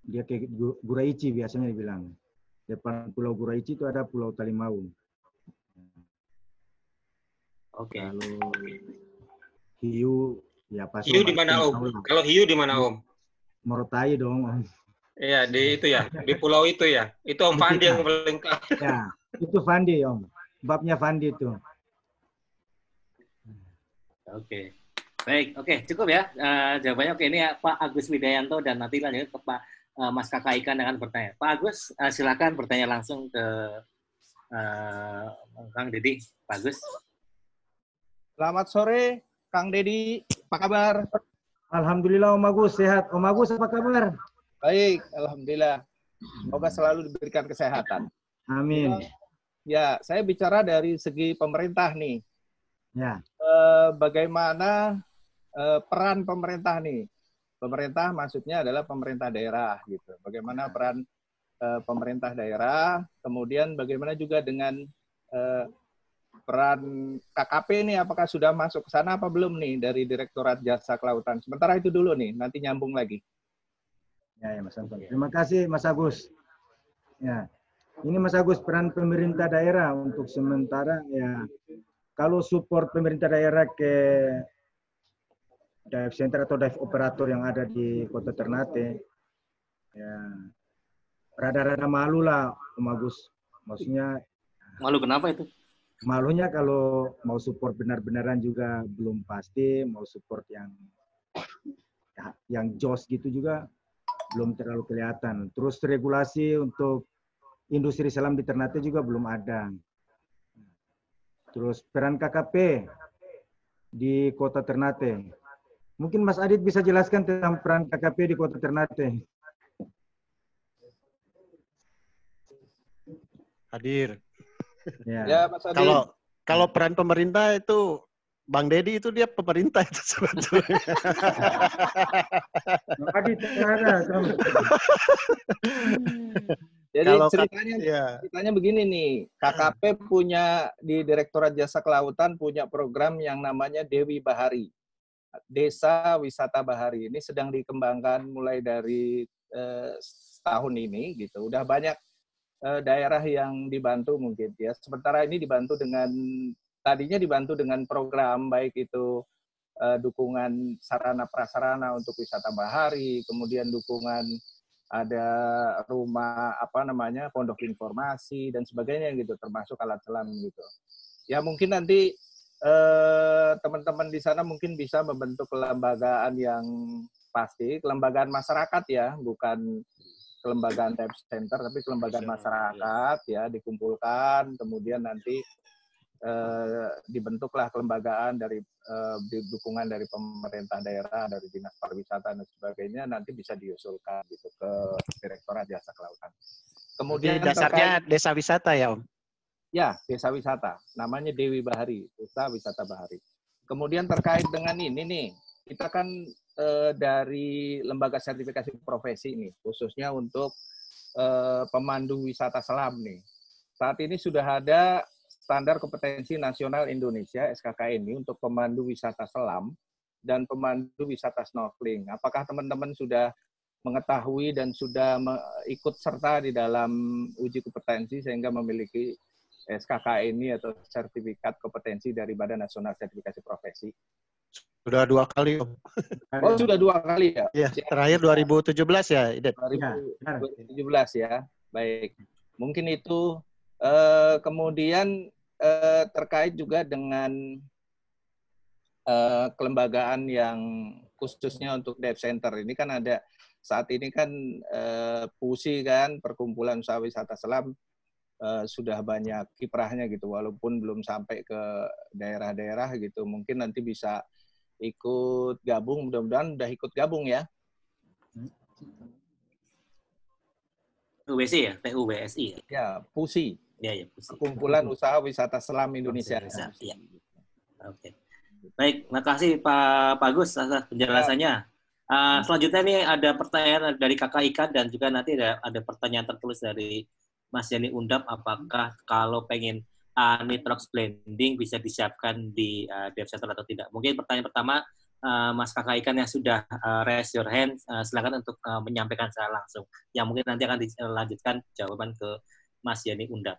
Dia ke Gu- Guraichi biasanya dibilang. Depan Pulau Guraichi itu ada Pulau Talimau. Oke. Kalau hiu ya pasti hiu di mana Om? Kalau hiu di mana Om? Morotai dong Om. Iya di itu ya di pulau itu ya. Itu Om Fandi yang paling Ya, itu Fandi Om. Babnya Fandi itu. Oke. Baik, oke, cukup ya. Eh, jawabannya oke ini ya, Pak Agus Widayanto dan nanti lanjut ke Pak eh, Mas Kakak Ikan dengan bertanya. Pak Agus, eh, silakan bertanya langsung ke eh, Kang Deddy. Pak Agus. Selamat sore, Kang Dedi. Apa kabar? Alhamdulillah Om Agus sehat. Om Agus apa kabar? Baik, Alhamdulillah. Semoga selalu diberikan kesehatan. Amin. Ya, saya bicara dari segi pemerintah nih. Ya. Eh, bagaimana eh, peran pemerintah nih? Pemerintah maksudnya adalah pemerintah daerah gitu. Bagaimana peran eh, pemerintah daerah? Kemudian bagaimana juga dengan eh, peran KKP ini apakah sudah masuk ke sana apa belum nih dari Direktorat Jasa Kelautan? Sementara itu dulu nih, nanti nyambung lagi. Ya, ya Mas Anton. Terima kasih Mas Agus. Ya, ini Mas Agus peran pemerintah daerah untuk sementara ya kalau support pemerintah daerah ke dive center atau dive operator yang ada di Kota Ternate ya rada-rada malu lah Om Agus. Maksudnya Malu kenapa itu? malunya kalau mau support benar-benaran juga belum pasti, mau support yang ya, yang jos gitu juga belum terlalu kelihatan. Terus regulasi untuk industri selam di Ternate juga belum ada. Terus peran KKP di Kota Ternate. Mungkin Mas Adit bisa jelaskan tentang peran KKP di Kota Ternate. Hadir. Ya. Ya, Mas Adi. Kalau kalau peran pemerintah itu Bang Dedi itu dia pemerintah itu sebetulnya. (laughs) Mas Adit. Jadi Kalau ceritanya ya. ceritanya begini nih, KKP punya di Direktorat Jasa Kelautan punya program yang namanya Dewi Bahari. Desa Wisata Bahari ini sedang dikembangkan mulai dari eh, tahun ini gitu. Udah banyak eh, daerah yang dibantu mungkin ya. Sementara ini dibantu dengan tadinya dibantu dengan program baik itu eh, dukungan sarana prasarana untuk wisata bahari, kemudian dukungan ada rumah apa namanya pondok informasi dan sebagainya gitu termasuk alat selam gitu ya mungkin nanti eh, teman-teman di sana mungkin bisa membentuk kelembagaan yang pasti kelembagaan masyarakat ya bukan kelembagaan dive center tapi kelembagaan masyarakat ya dikumpulkan kemudian nanti eh, dibentuklah kelembagaan dari eh, dukungan dari pemerintah daerah, dari dinas pariwisata dan sebagainya nanti bisa diusulkan gitu ke Direktorat Jasa Kelautan. Kemudian Jadi dasarnya terkait- desa wisata ya Om. Ya, desa wisata. Namanya Dewi Bahari, Desa Wisata Bahari. Kemudian terkait dengan ini nih, kita kan eh, dari lembaga sertifikasi profesi nih, khususnya untuk eh, pemandu wisata selam nih. Saat ini sudah ada standar kompetensi nasional Indonesia SKKNI untuk pemandu wisata selam dan pemandu wisata snorkeling. Apakah teman-teman sudah mengetahui dan sudah ikut serta di dalam uji kompetensi sehingga memiliki SKKNI atau sertifikat kompetensi dari Badan Nasional Sertifikasi Profesi? Sudah dua kali Om. Oh, sudah dua kali ya? Iya, terakhir 2017 ya, Idet. 2017 ya. Baik. Mungkin itu eh, kemudian eh, terkait juga dengan eh, kelembagaan yang khususnya untuk dive center ini kan ada saat ini kan eh, PUSI kan perkumpulan usaha wisata selam eh, sudah banyak kiprahnya gitu walaupun belum sampai ke daerah-daerah gitu mungkin nanti bisa ikut gabung mudah-mudahan udah ikut gabung ya UBC ya, PUBSI ya. ya PUSI Ya, ya, Pusi. Perkumpulan Usaha Wisata Selam Indonesia. Iya. Oke. Baik, terima kasih Pak Bagus atas penjelasannya. Uh, selanjutnya nih ada pertanyaan dari Kakak Ikan dan juga nanti ada ada pertanyaan tertulis dari Mas Yani Undap apakah kalau pengen uh, nitrox blending bisa disiapkan di uh, dev center atau tidak. Mungkin pertanyaan pertama uh, Mas Kakak Ikan yang sudah uh, raise your hand uh, silakan untuk uh, menyampaikan secara langsung. Yang mungkin nanti akan dilanjutkan jawaban ke Mas Yani Undap.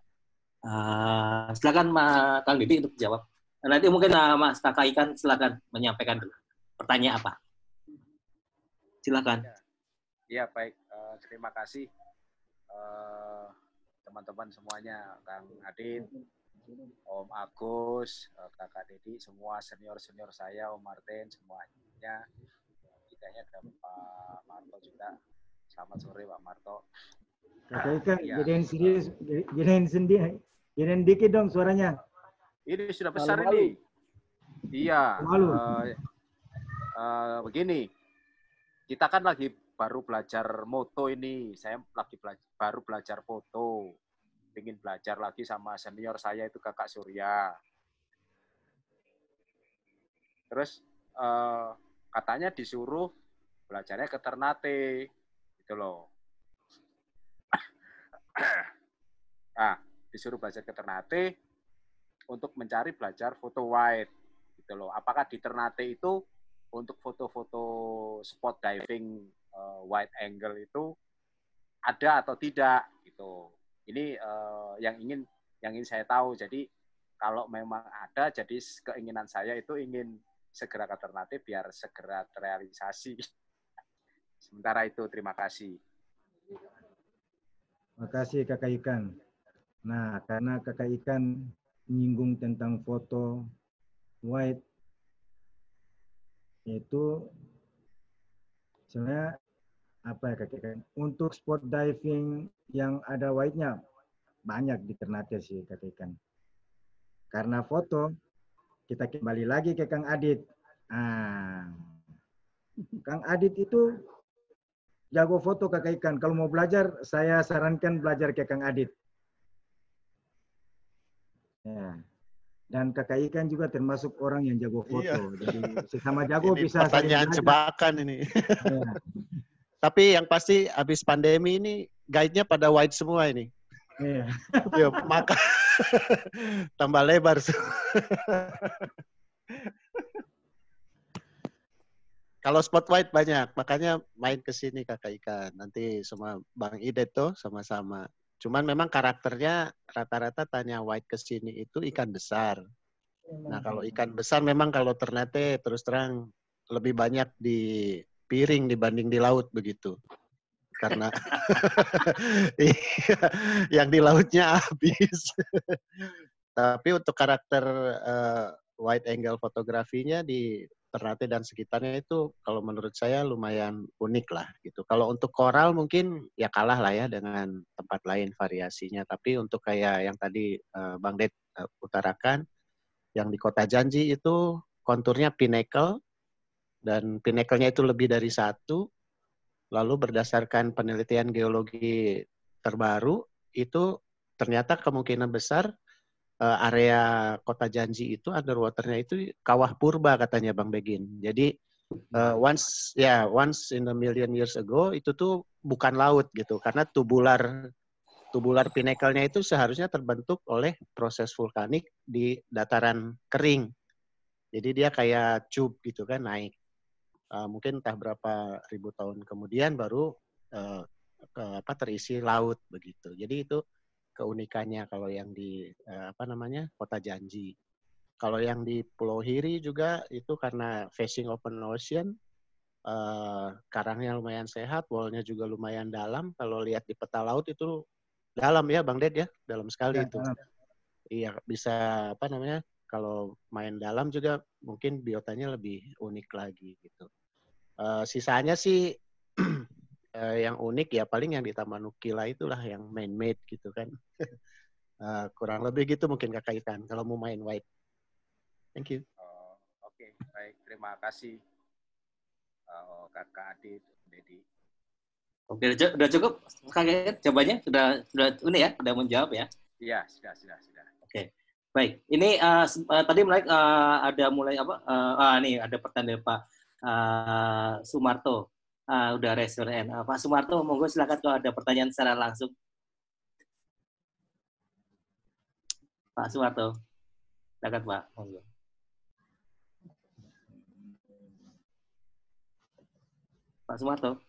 Uh, silakan Ma, Kang Didi untuk jawab. Nanti mungkin uh, Mas Kakak Ikan silakan menyampaikan dulu. Pertanyaan apa? Silakan. Iya baik, Eh, terima kasih eh, teman-teman semuanya, Kang Adit, Om Agus, eh, Kakak Dedi, semua senior-senior saya, Om Martin, semuanya. Kitanya ada Pak Marto juga. Selamat sore Pak Marto. Kakak Ikan, Iya. gedein sendiri, gedein sendiri, gedein dikit dong suaranya. Ini sudah besar Malu-malu. ini. Iya. Eh, eh, begini, kita kan lagi baru belajar moto ini. Saya lagi bela- baru belajar foto. Ingin belajar lagi sama senior saya itu kakak Surya. Terus eh, katanya disuruh belajarnya ke Ternate, gitu loh. (coughs) Nah, disuruh belajar ke Ternate, untuk mencari belajar foto wide gitu loh. Apakah di Ternate itu untuk foto-foto spot diving uh, wide angle itu ada atau tidak gitu. Ini uh, yang ingin yang ingin saya tahu. Jadi kalau memang ada, jadi keinginan saya itu ingin segera ke Ternate biar segera terrealisasi. (laughs) Sementara itu, terima kasih. Terima kasih Kakak Ikan. Nah, karena Kakak Ikan menyinggung tentang foto white, itu sebenarnya apa ya Ikan? Untuk spot diving yang ada white-nya, banyak di Ternate sih Kakak Ikan. Karena foto, kita kembali lagi ke Kang Adit. Ah, Kang Adit itu jago foto kakak ikan. Kalau mau belajar, saya sarankan belajar ke Kang Adit. Ya. Dan kakak ikan juga termasuk orang yang jago foto. Iya. Jadi sesama jago Ini bisa pertanyaan jebakan ini. Ya. Tapi yang pasti habis pandemi ini guide-nya pada wide semua ini. Iya. Ya, maka (laughs) tambah lebar. Kalau spot white banyak, makanya main ke sini kakak ikan. Nanti sama Bang Ide tuh sama-sama. Cuman memang karakternya rata-rata tanya white ke sini itu ikan besar. Nah kalau ikan besar memang kalau ternate terus terang lebih banyak di piring dibanding di laut begitu. Karena (laughs) iya, yang di lautnya habis. Tapi untuk karakter eh, wide angle fotografinya di Ternate dan sekitarnya itu kalau menurut saya lumayan unik lah gitu. Kalau untuk koral mungkin ya kalah lah ya dengan tempat lain variasinya. Tapi untuk kayak yang tadi eh, Bang Ded eh, utarakan, yang di Kota Janji itu konturnya pinnacle dan pinnacle-nya itu lebih dari satu. Lalu berdasarkan penelitian geologi terbaru itu ternyata kemungkinan besar eh, area kota Janji itu underwaternya itu kawah purba katanya Bang Begin. Jadi eh, once ya once in a million years ago itu tuh bukan laut gitu karena tubular tubular pinnacle-nya itu seharusnya terbentuk oleh proses vulkanik di dataran kering. Jadi dia kayak cube gitu kan naik. Eh, mungkin entah berapa ribu tahun kemudian baru eh, ke, apa terisi laut begitu. Jadi itu keunikannya kalau yang di eh, apa namanya kota Janji. Kalau yang di Pulau Hiri juga itu karena facing open ocean, eh, karangnya lumayan sehat, wallnya juga lumayan dalam. Kalau lihat di peta laut itu dalam ya, Bang Ded ya, dalam sekali Ya, itu. dalam. Iya bisa apa namanya? Kalau main dalam juga mungkin biotanya lebih unik lagi gitu. Eh, sisanya sih (clears throat) eh, yang unik ya paling yang di Taman Nukila itulah yang main made gitu kan. (laughs) Eh, kurang lebih gitu mungkin kakak ikan kalau mau main white. Thank you. Oh, Oke, baik. Terima kasih. Oh, Kakak Adit, Dedi. Oke, udah cu- udah cukup kakek jawabannya sudah sudah ini ya, sudah menjawab ya. Iya, sudah, sudah, sudah. Oke, baik. Ini se- eh, tadi mulai eh, ada mulai apa? eh, ah, nih ada pertanyaan dari Pak eh, Sumarto. Ah, udah restoran. Eh, Pak Sumarto, monggo silakan kalau ada pertanyaan secara langsung. Pak Sumarto, silakan Pak. Monggo. Pak Sumarto.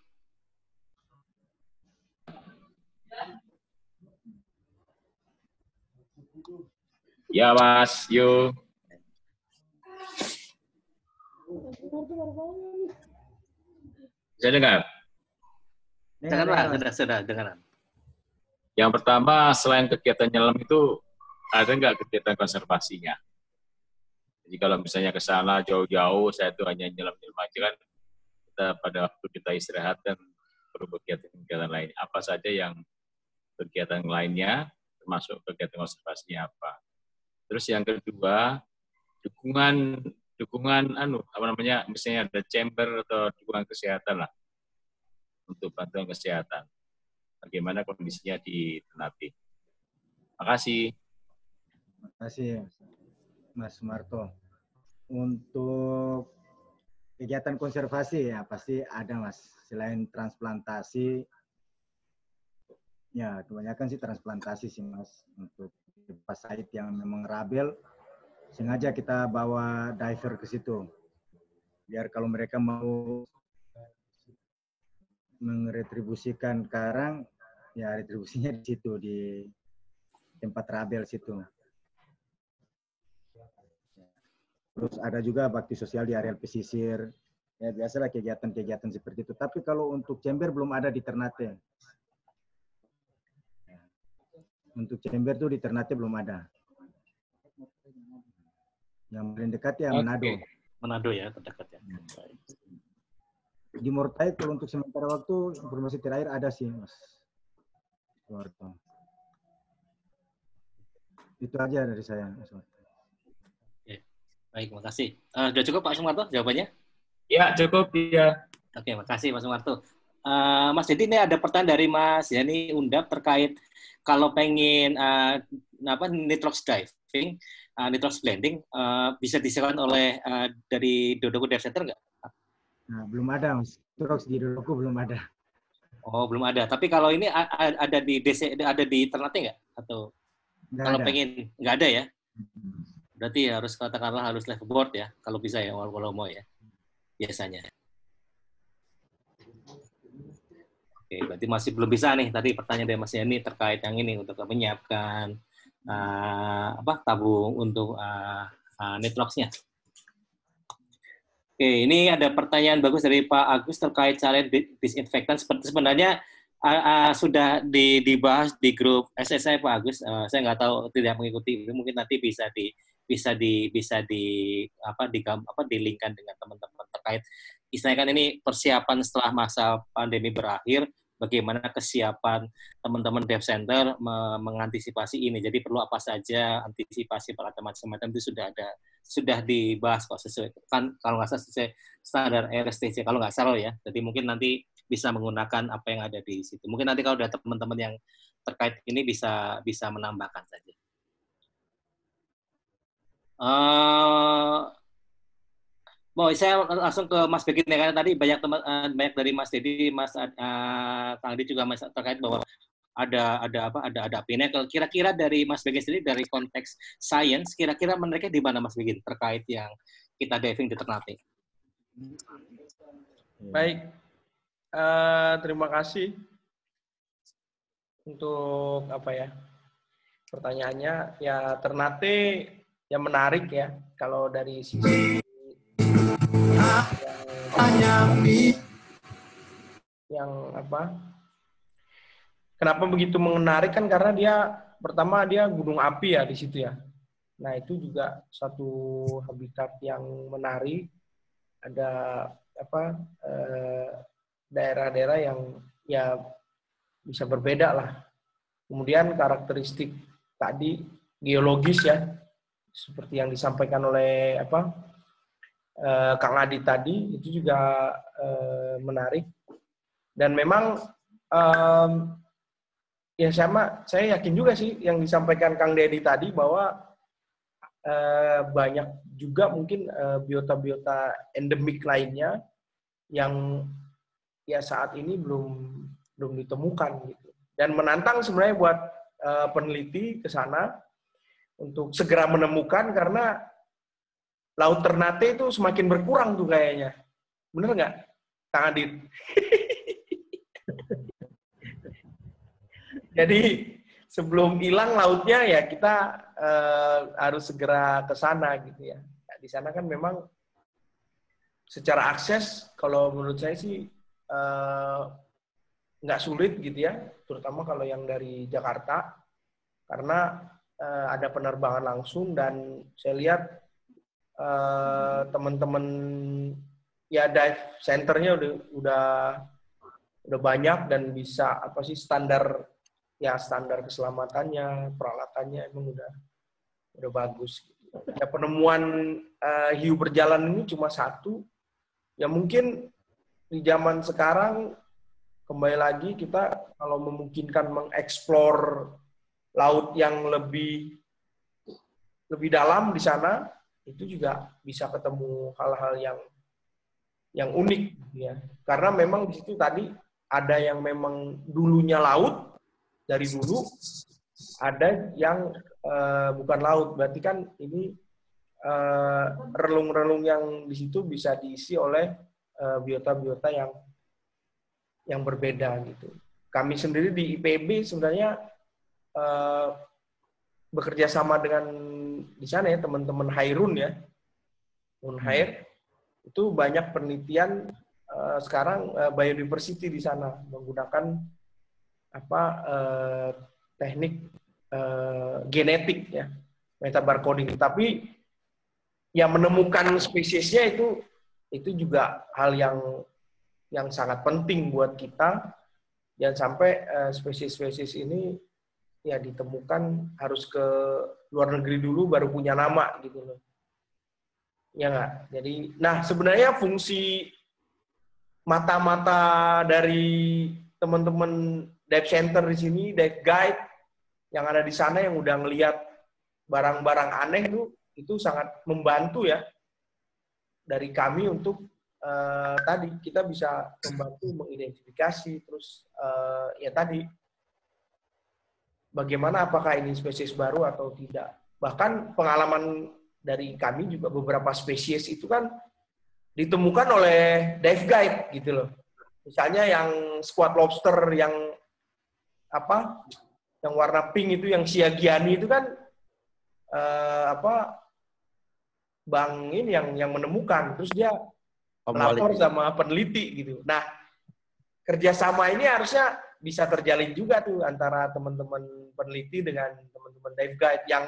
Ya Mas, yuk. Bisa dengar? Dengar Pak, sudah sudah dengar. Yang pertama, selain kegiatan nyelam itu, ada nggak kegiatan konservasinya? Jadi kalau misalnya ke sana jauh-jauh, saya tuh hanya nyelam-nyelam aja kan, kita pada waktu kita istirahat dan perlu kegiatan-kegiatan lain. Apa saja yang kegiatan lainnya, termasuk kegiatan konservasinya apa. Terus yang kedua, dukungan dukungan anu apa namanya misalnya ada chamber atau dukungan kesehatan lah untuk bantuan kesehatan. Bagaimana kondisinya di Ternate? Makasih. Terima kasih Mas Marto. Untuk kegiatan konservasi ya pasti ada Mas. Selain transplantasi, ya kebanyakan sih transplantasi sih Mas untuk Pak Said yang memang rabel, sengaja kita bawa diver ke situ. Biar kalau mereka mau meretribusikan karang, ya retribusinya di situ, di tempat rabel situ. Terus ada juga bakti sosial di area pesisir. Ya biasalah kegiatan-kegiatan seperti itu. Tapi kalau untuk chamber belum ada di Ternate. Untuk chamber tuh di Ternate belum ada. Yang paling dekat ya Manado. Oke. Manado ya terdekat ya. Di Mortai kalau untuk sementara waktu informasi terakhir ada sih Mas. Suwarto. Itu aja dari saya. Mas Suwarto. Baik, makasih. Uh, sudah cukup Pak Sumarto jawabannya? Ya, cukup ya. Oke, makasih Mas Sumarto. Uh, Mas Dedi ini ada pertanyaan dari Mas Yani Undap terkait kalau pengen uh, apa nitrox diving, uh, nitrox blending uh, bisa disediakan oleh uh, dari Dodoku Dev Center nggak? Nah, belum ada Mas. Trox di Dodoku belum ada. Oh, belum ada. Tapi kalau ini ada di DC ada di Ternate nggak? Atau Nggak kalau ada. pengen nggak ada ya? Berarti harus katakanlah harus live board ya, kalau bisa ya, kalau mau ya, biasanya. Oke, berarti masih belum bisa nih. Tadi pertanyaan dari Mas Yani terkait yang ini untuk menyiapkan uh, apa tabung untuk uh, uh, nitroxnya. Oke, ini ada pertanyaan bagus dari Pak Agus terkait cara di- disinfektan. Seperti sebenarnya uh, uh, sudah di- dibahas di grup SSI Pak Agus. Uh, saya nggak tahu tidak mengikuti. Mungkin nanti bisa di bisa di bisa di apa di apa dilingkan dengan teman-teman terkait istilahnya kan ini persiapan setelah masa pandemi berakhir bagaimana kesiapan teman-teman dev center me- mengantisipasi ini? Jadi perlu apa saja antisipasi peralatan macam-macam itu sudah ada sudah dibahas kok sesuai kan kalau nggak salah sesuai standar RSTC kalau nggak salah ya. Jadi mungkin nanti bisa menggunakan apa yang ada di situ. Mungkin nanti kalau ada teman-teman yang terkait ini bisa bisa menambahkan saja. Eh, mau saya langsung ke Mas Begin ya karena tadi banyak teman eh, banyak dari Mas Dedi, Mas eh, Kang juga Mas terkait bahwa ada ada apa ada ada pinnacle. Kira-kira dari Mas Begin sendiri dari konteks science, kira-kira mereka di mana Mas Begin terkait yang kita diving di Ternate? Baik, Eh, terima kasih untuk apa ya pertanyaannya. Ya Ternate yang menarik ya kalau dari sisi yang, yang apa? Kenapa begitu menarik kan karena dia pertama dia gunung api ya di situ ya. Nah itu juga satu habitat yang menarik. Ada apa eh, daerah-daerah yang ya bisa berbeda lah. Kemudian karakteristik tadi geologis ya, seperti yang disampaikan oleh apa eh, Kang Adi tadi itu juga eh, menarik. Dan memang em, ya sama saya yakin juga sih yang disampaikan Kang Dedi tadi bahwa eh, banyak juga mungkin eh, biota-biota endemik lainnya yang ya saat ini belum belum ditemukan gitu. Dan menantang sebenarnya buat eh, peneliti ke sana untuk segera menemukan karena laut Ternate itu semakin berkurang tuh kayaknya. Bener nggak, Kang Adit? (laughs) Jadi sebelum hilang lautnya ya kita eh, harus segera ke sana gitu ya. Nah, di sana kan memang secara akses kalau menurut saya sih eh, nggak sulit gitu ya, terutama kalau yang dari Jakarta karena eh, ada penerbangan langsung dan saya lihat eh, teman-teman ya dive centernya udah udah udah banyak dan bisa apa sih standar ya standar keselamatannya peralatannya emang udah udah bagus. Ya penemuan eh, hiu berjalan ini cuma satu. Ya mungkin di zaman sekarang kembali lagi kita kalau memungkinkan mengeksplor laut yang lebih lebih dalam di sana itu juga bisa ketemu hal-hal yang yang unik ya karena memang di situ tadi ada yang memang dulunya laut dari dulu ada yang eh, bukan laut. Berarti kan ini eh, relung-relung yang di situ bisa diisi oleh eh, biota-biota yang yang berbeda gitu. Kami sendiri di IPB sebenarnya eh, bekerja sama dengan di sana ya teman-teman Hairun ya, Unhair itu banyak penelitian eh, sekarang eh, biodiversity di sana menggunakan apa eh, teknik eh, genetik ya metabarcoding. Tapi yang menemukan spesiesnya itu itu juga hal yang yang sangat penting buat kita. Dan sampai eh, spesies-spesies ini ya ditemukan harus ke luar negeri dulu baru punya nama gitu loh. Ya nggak? Jadi, nah sebenarnya fungsi mata-mata dari teman-teman dive center di sini, dive guide yang ada di sana yang udah ngelihat barang-barang aneh itu itu sangat membantu ya dari kami untuk eh, tadi kita bisa membantu mengidentifikasi terus eh, ya tadi bagaimana apakah ini spesies baru atau tidak? Bahkan pengalaman dari kami juga beberapa spesies itu kan ditemukan oleh dive guide gitu loh. Misalnya yang squat lobster yang apa yang warna pink itu yang siagiani itu kan eh, apa bang ini yang yang menemukan. Terus dia melapor sama peneliti gitu. Nah kerjasama ini harusnya bisa terjalin juga tuh antara teman-teman peneliti dengan teman-teman dive guide yang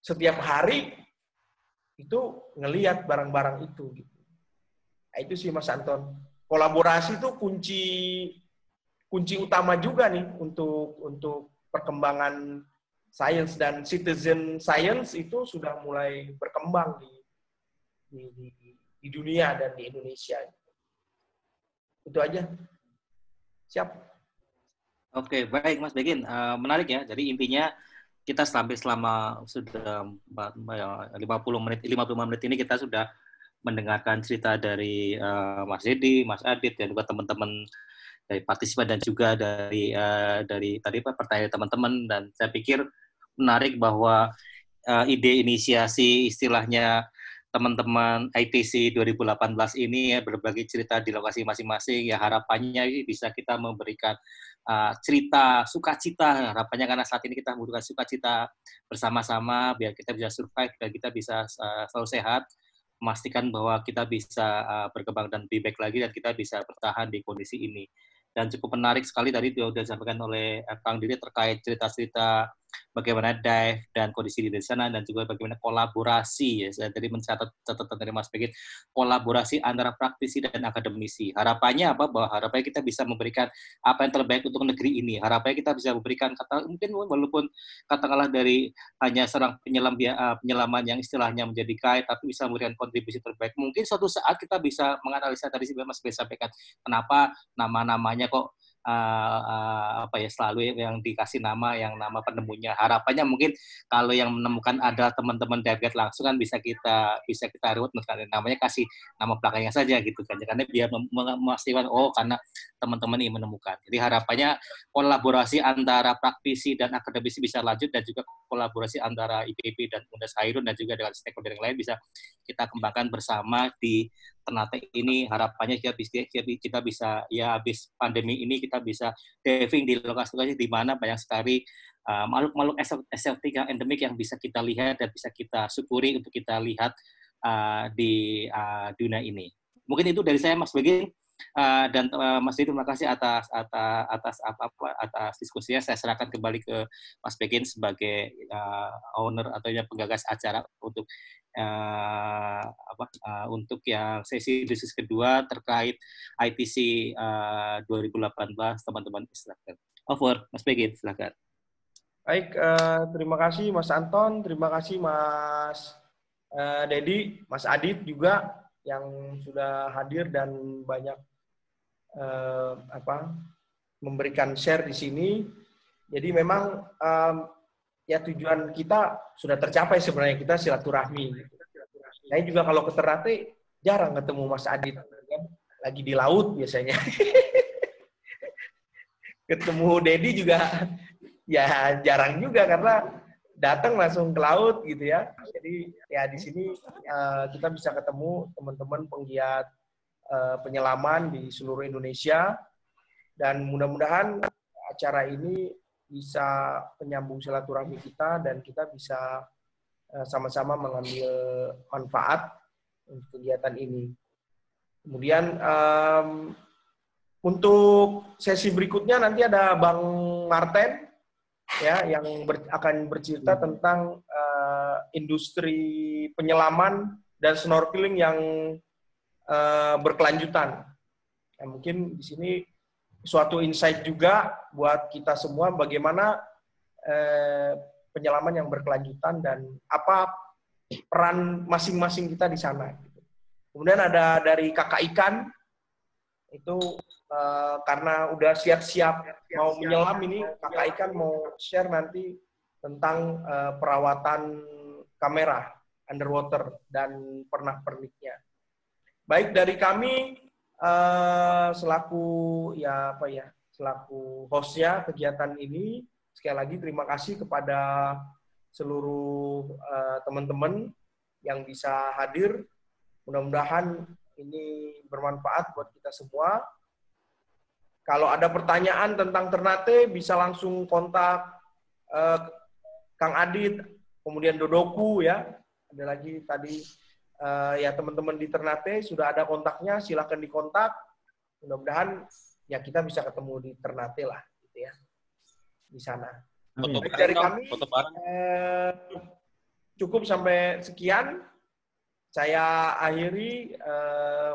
setiap hari itu ngelihat barang-barang itu gitu. Nah, itu sih Mas Anton. Kolaborasi itu kunci kunci utama juga nih untuk untuk perkembangan sains dan citizen science itu sudah mulai berkembang di di, di, di dunia dan di Indonesia. Itu aja. Siap. Oke, baik Mas Begin. Uh, menarik ya. Jadi intinya kita sampai selama sudah 50 menit 55 menit ini kita sudah mendengarkan cerita dari uh, Mas Dedi, Mas Adit dan juga teman-teman dari partisipan dan juga dari uh, dari tadi Pak pertanyaan teman-teman dan saya pikir menarik bahwa uh, ide inisiasi istilahnya teman-teman ITC 2018 ini ya berbagi cerita di lokasi masing-masing ya harapannya bisa kita memberikan uh, cerita sukacita. Harapannya karena saat ini kita membutuhkan sukacita bersama-sama biar kita bisa survive dan kita bisa uh, selalu sehat memastikan bahwa kita bisa uh, berkembang dan lebih baik lagi dan kita bisa bertahan di kondisi ini. Dan cukup menarik sekali tadi sudah disampaikan oleh Kang Diri terkait cerita-cerita bagaimana dive dan kondisi di sana dan juga bagaimana kolaborasi. Ya saya tadi mencatat catatan dari Mas Begit kolaborasi antara praktisi dan akademisi. Harapannya apa? Bahwa harapannya kita bisa memberikan apa yang terbaik untuk negeri ini. Harapannya kita bisa memberikan kata mungkin walaupun katakanlah dari hanya seorang penyelam uh, penyelaman yang istilahnya menjadi guide tapi bisa memberikan kontribusi terbaik. Mungkin suatu saat kita bisa menganalisa tadi Mas Begit sampaikan kenapa nama-namanya kok uh, uh, apa ya selalu yang dikasih nama yang nama penemunya. Harapannya mungkin kalau yang menemukan ada teman-teman David langsung kan bisa kita bisa kita reward namanya kasih nama belakangnya saja gitu kan karena biar memastikan oh karena teman-teman ini menemukan. Jadi harapannya kolaborasi antara praktisi dan akademisi bisa lanjut dan juga kolaborasi antara IPB dan Undas Hairun dan juga dengan stakeholder yang lain bisa kita kembangkan bersama di Ternate ini harapannya kita bisa kita bisa ya habis pandemi ini kita bisa diving di lokasi-lokasi di mana banyak sekali uh, makhluk-makhluk eksotik yang endemik yang bisa kita lihat dan bisa kita syukuri untuk kita lihat uh, di uh, dunia ini. Mungkin itu dari saya Mas Begin. Uh, dan uh, Mas Didi terima kasih atas atas atas apa, apa atas diskusinya. Saya serahkan kembali ke Mas Begin sebagai uh, owner atau yang penggagas acara untuk uh, apa uh, untuk yang sesi diskusi kedua terkait ITC uh, 2018 teman-teman silakan. Over, Mas Begin silakan. Baik, uh, terima kasih Mas Anton, terima kasih Mas uh, Dedi, Mas Adit juga yang sudah hadir dan banyak uh, apa memberikan share di sini. Jadi memang um, ya tujuan kita sudah tercapai sebenarnya kita silaturahmi. Saya juga kalau ke Ternate jarang ketemu Mas Adit, lagi di laut biasanya. (laughs) ketemu Dedi juga ya jarang juga karena datang langsung ke laut gitu ya. Jadi ya di sini uh, kita bisa ketemu teman-teman penggiat penyelaman di seluruh Indonesia dan mudah-mudahan acara ini bisa penyambung silaturahmi kita dan kita bisa uh, sama-sama mengambil manfaat untuk kegiatan ini. Kemudian um, untuk sesi berikutnya nanti ada Bang Marten ya yang ber, akan bercerita tentang uh, industri penyelaman dan snorkeling yang uh, berkelanjutan. Ya, mungkin di sini suatu insight juga buat kita semua bagaimana uh, penyelaman yang berkelanjutan dan apa peran masing-masing kita di sana. Kemudian ada dari kakak ikan itu uh, karena udah siap-siap mau menyelam ini kakak ikan mau share nanti tentang uh, perawatan kamera underwater dan pernak-perniknya. Baik dari kami uh, selaku ya apa ya selaku hostnya kegiatan ini sekali lagi terima kasih kepada seluruh teman-teman uh, yang bisa hadir. Mudah-mudahan ini bermanfaat buat kita semua. Kalau ada pertanyaan tentang Ternate, bisa langsung kontak uh, Kang Adit, kemudian Dodoku ya. Ada lagi tadi uh, ya teman-teman di Ternate sudah ada kontaknya, silahkan dikontak. Mudah-mudahan ya kita bisa ketemu di Ternate lah, gitu ya, di sana. Foto dari kami foto eh, cukup sampai sekian. Saya akhiri uh,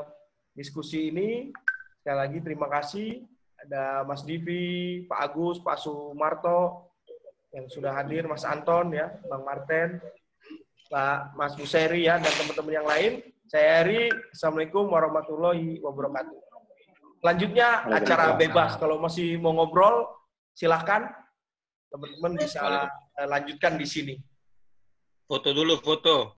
diskusi ini. Sekali lagi terima kasih ada Mas Divi, Pak Agus, Pak Sumarto yang sudah hadir, Mas Anton ya, Bang Marten, Pak Mas Buseri ya dan teman-teman yang lain. Saya Eri, Assalamualaikum warahmatullahi wabarakatuh. Selanjutnya acara bebas. Kalau masih mau ngobrol, silahkan teman-teman bisa lanjutkan di sini. Foto dulu, foto.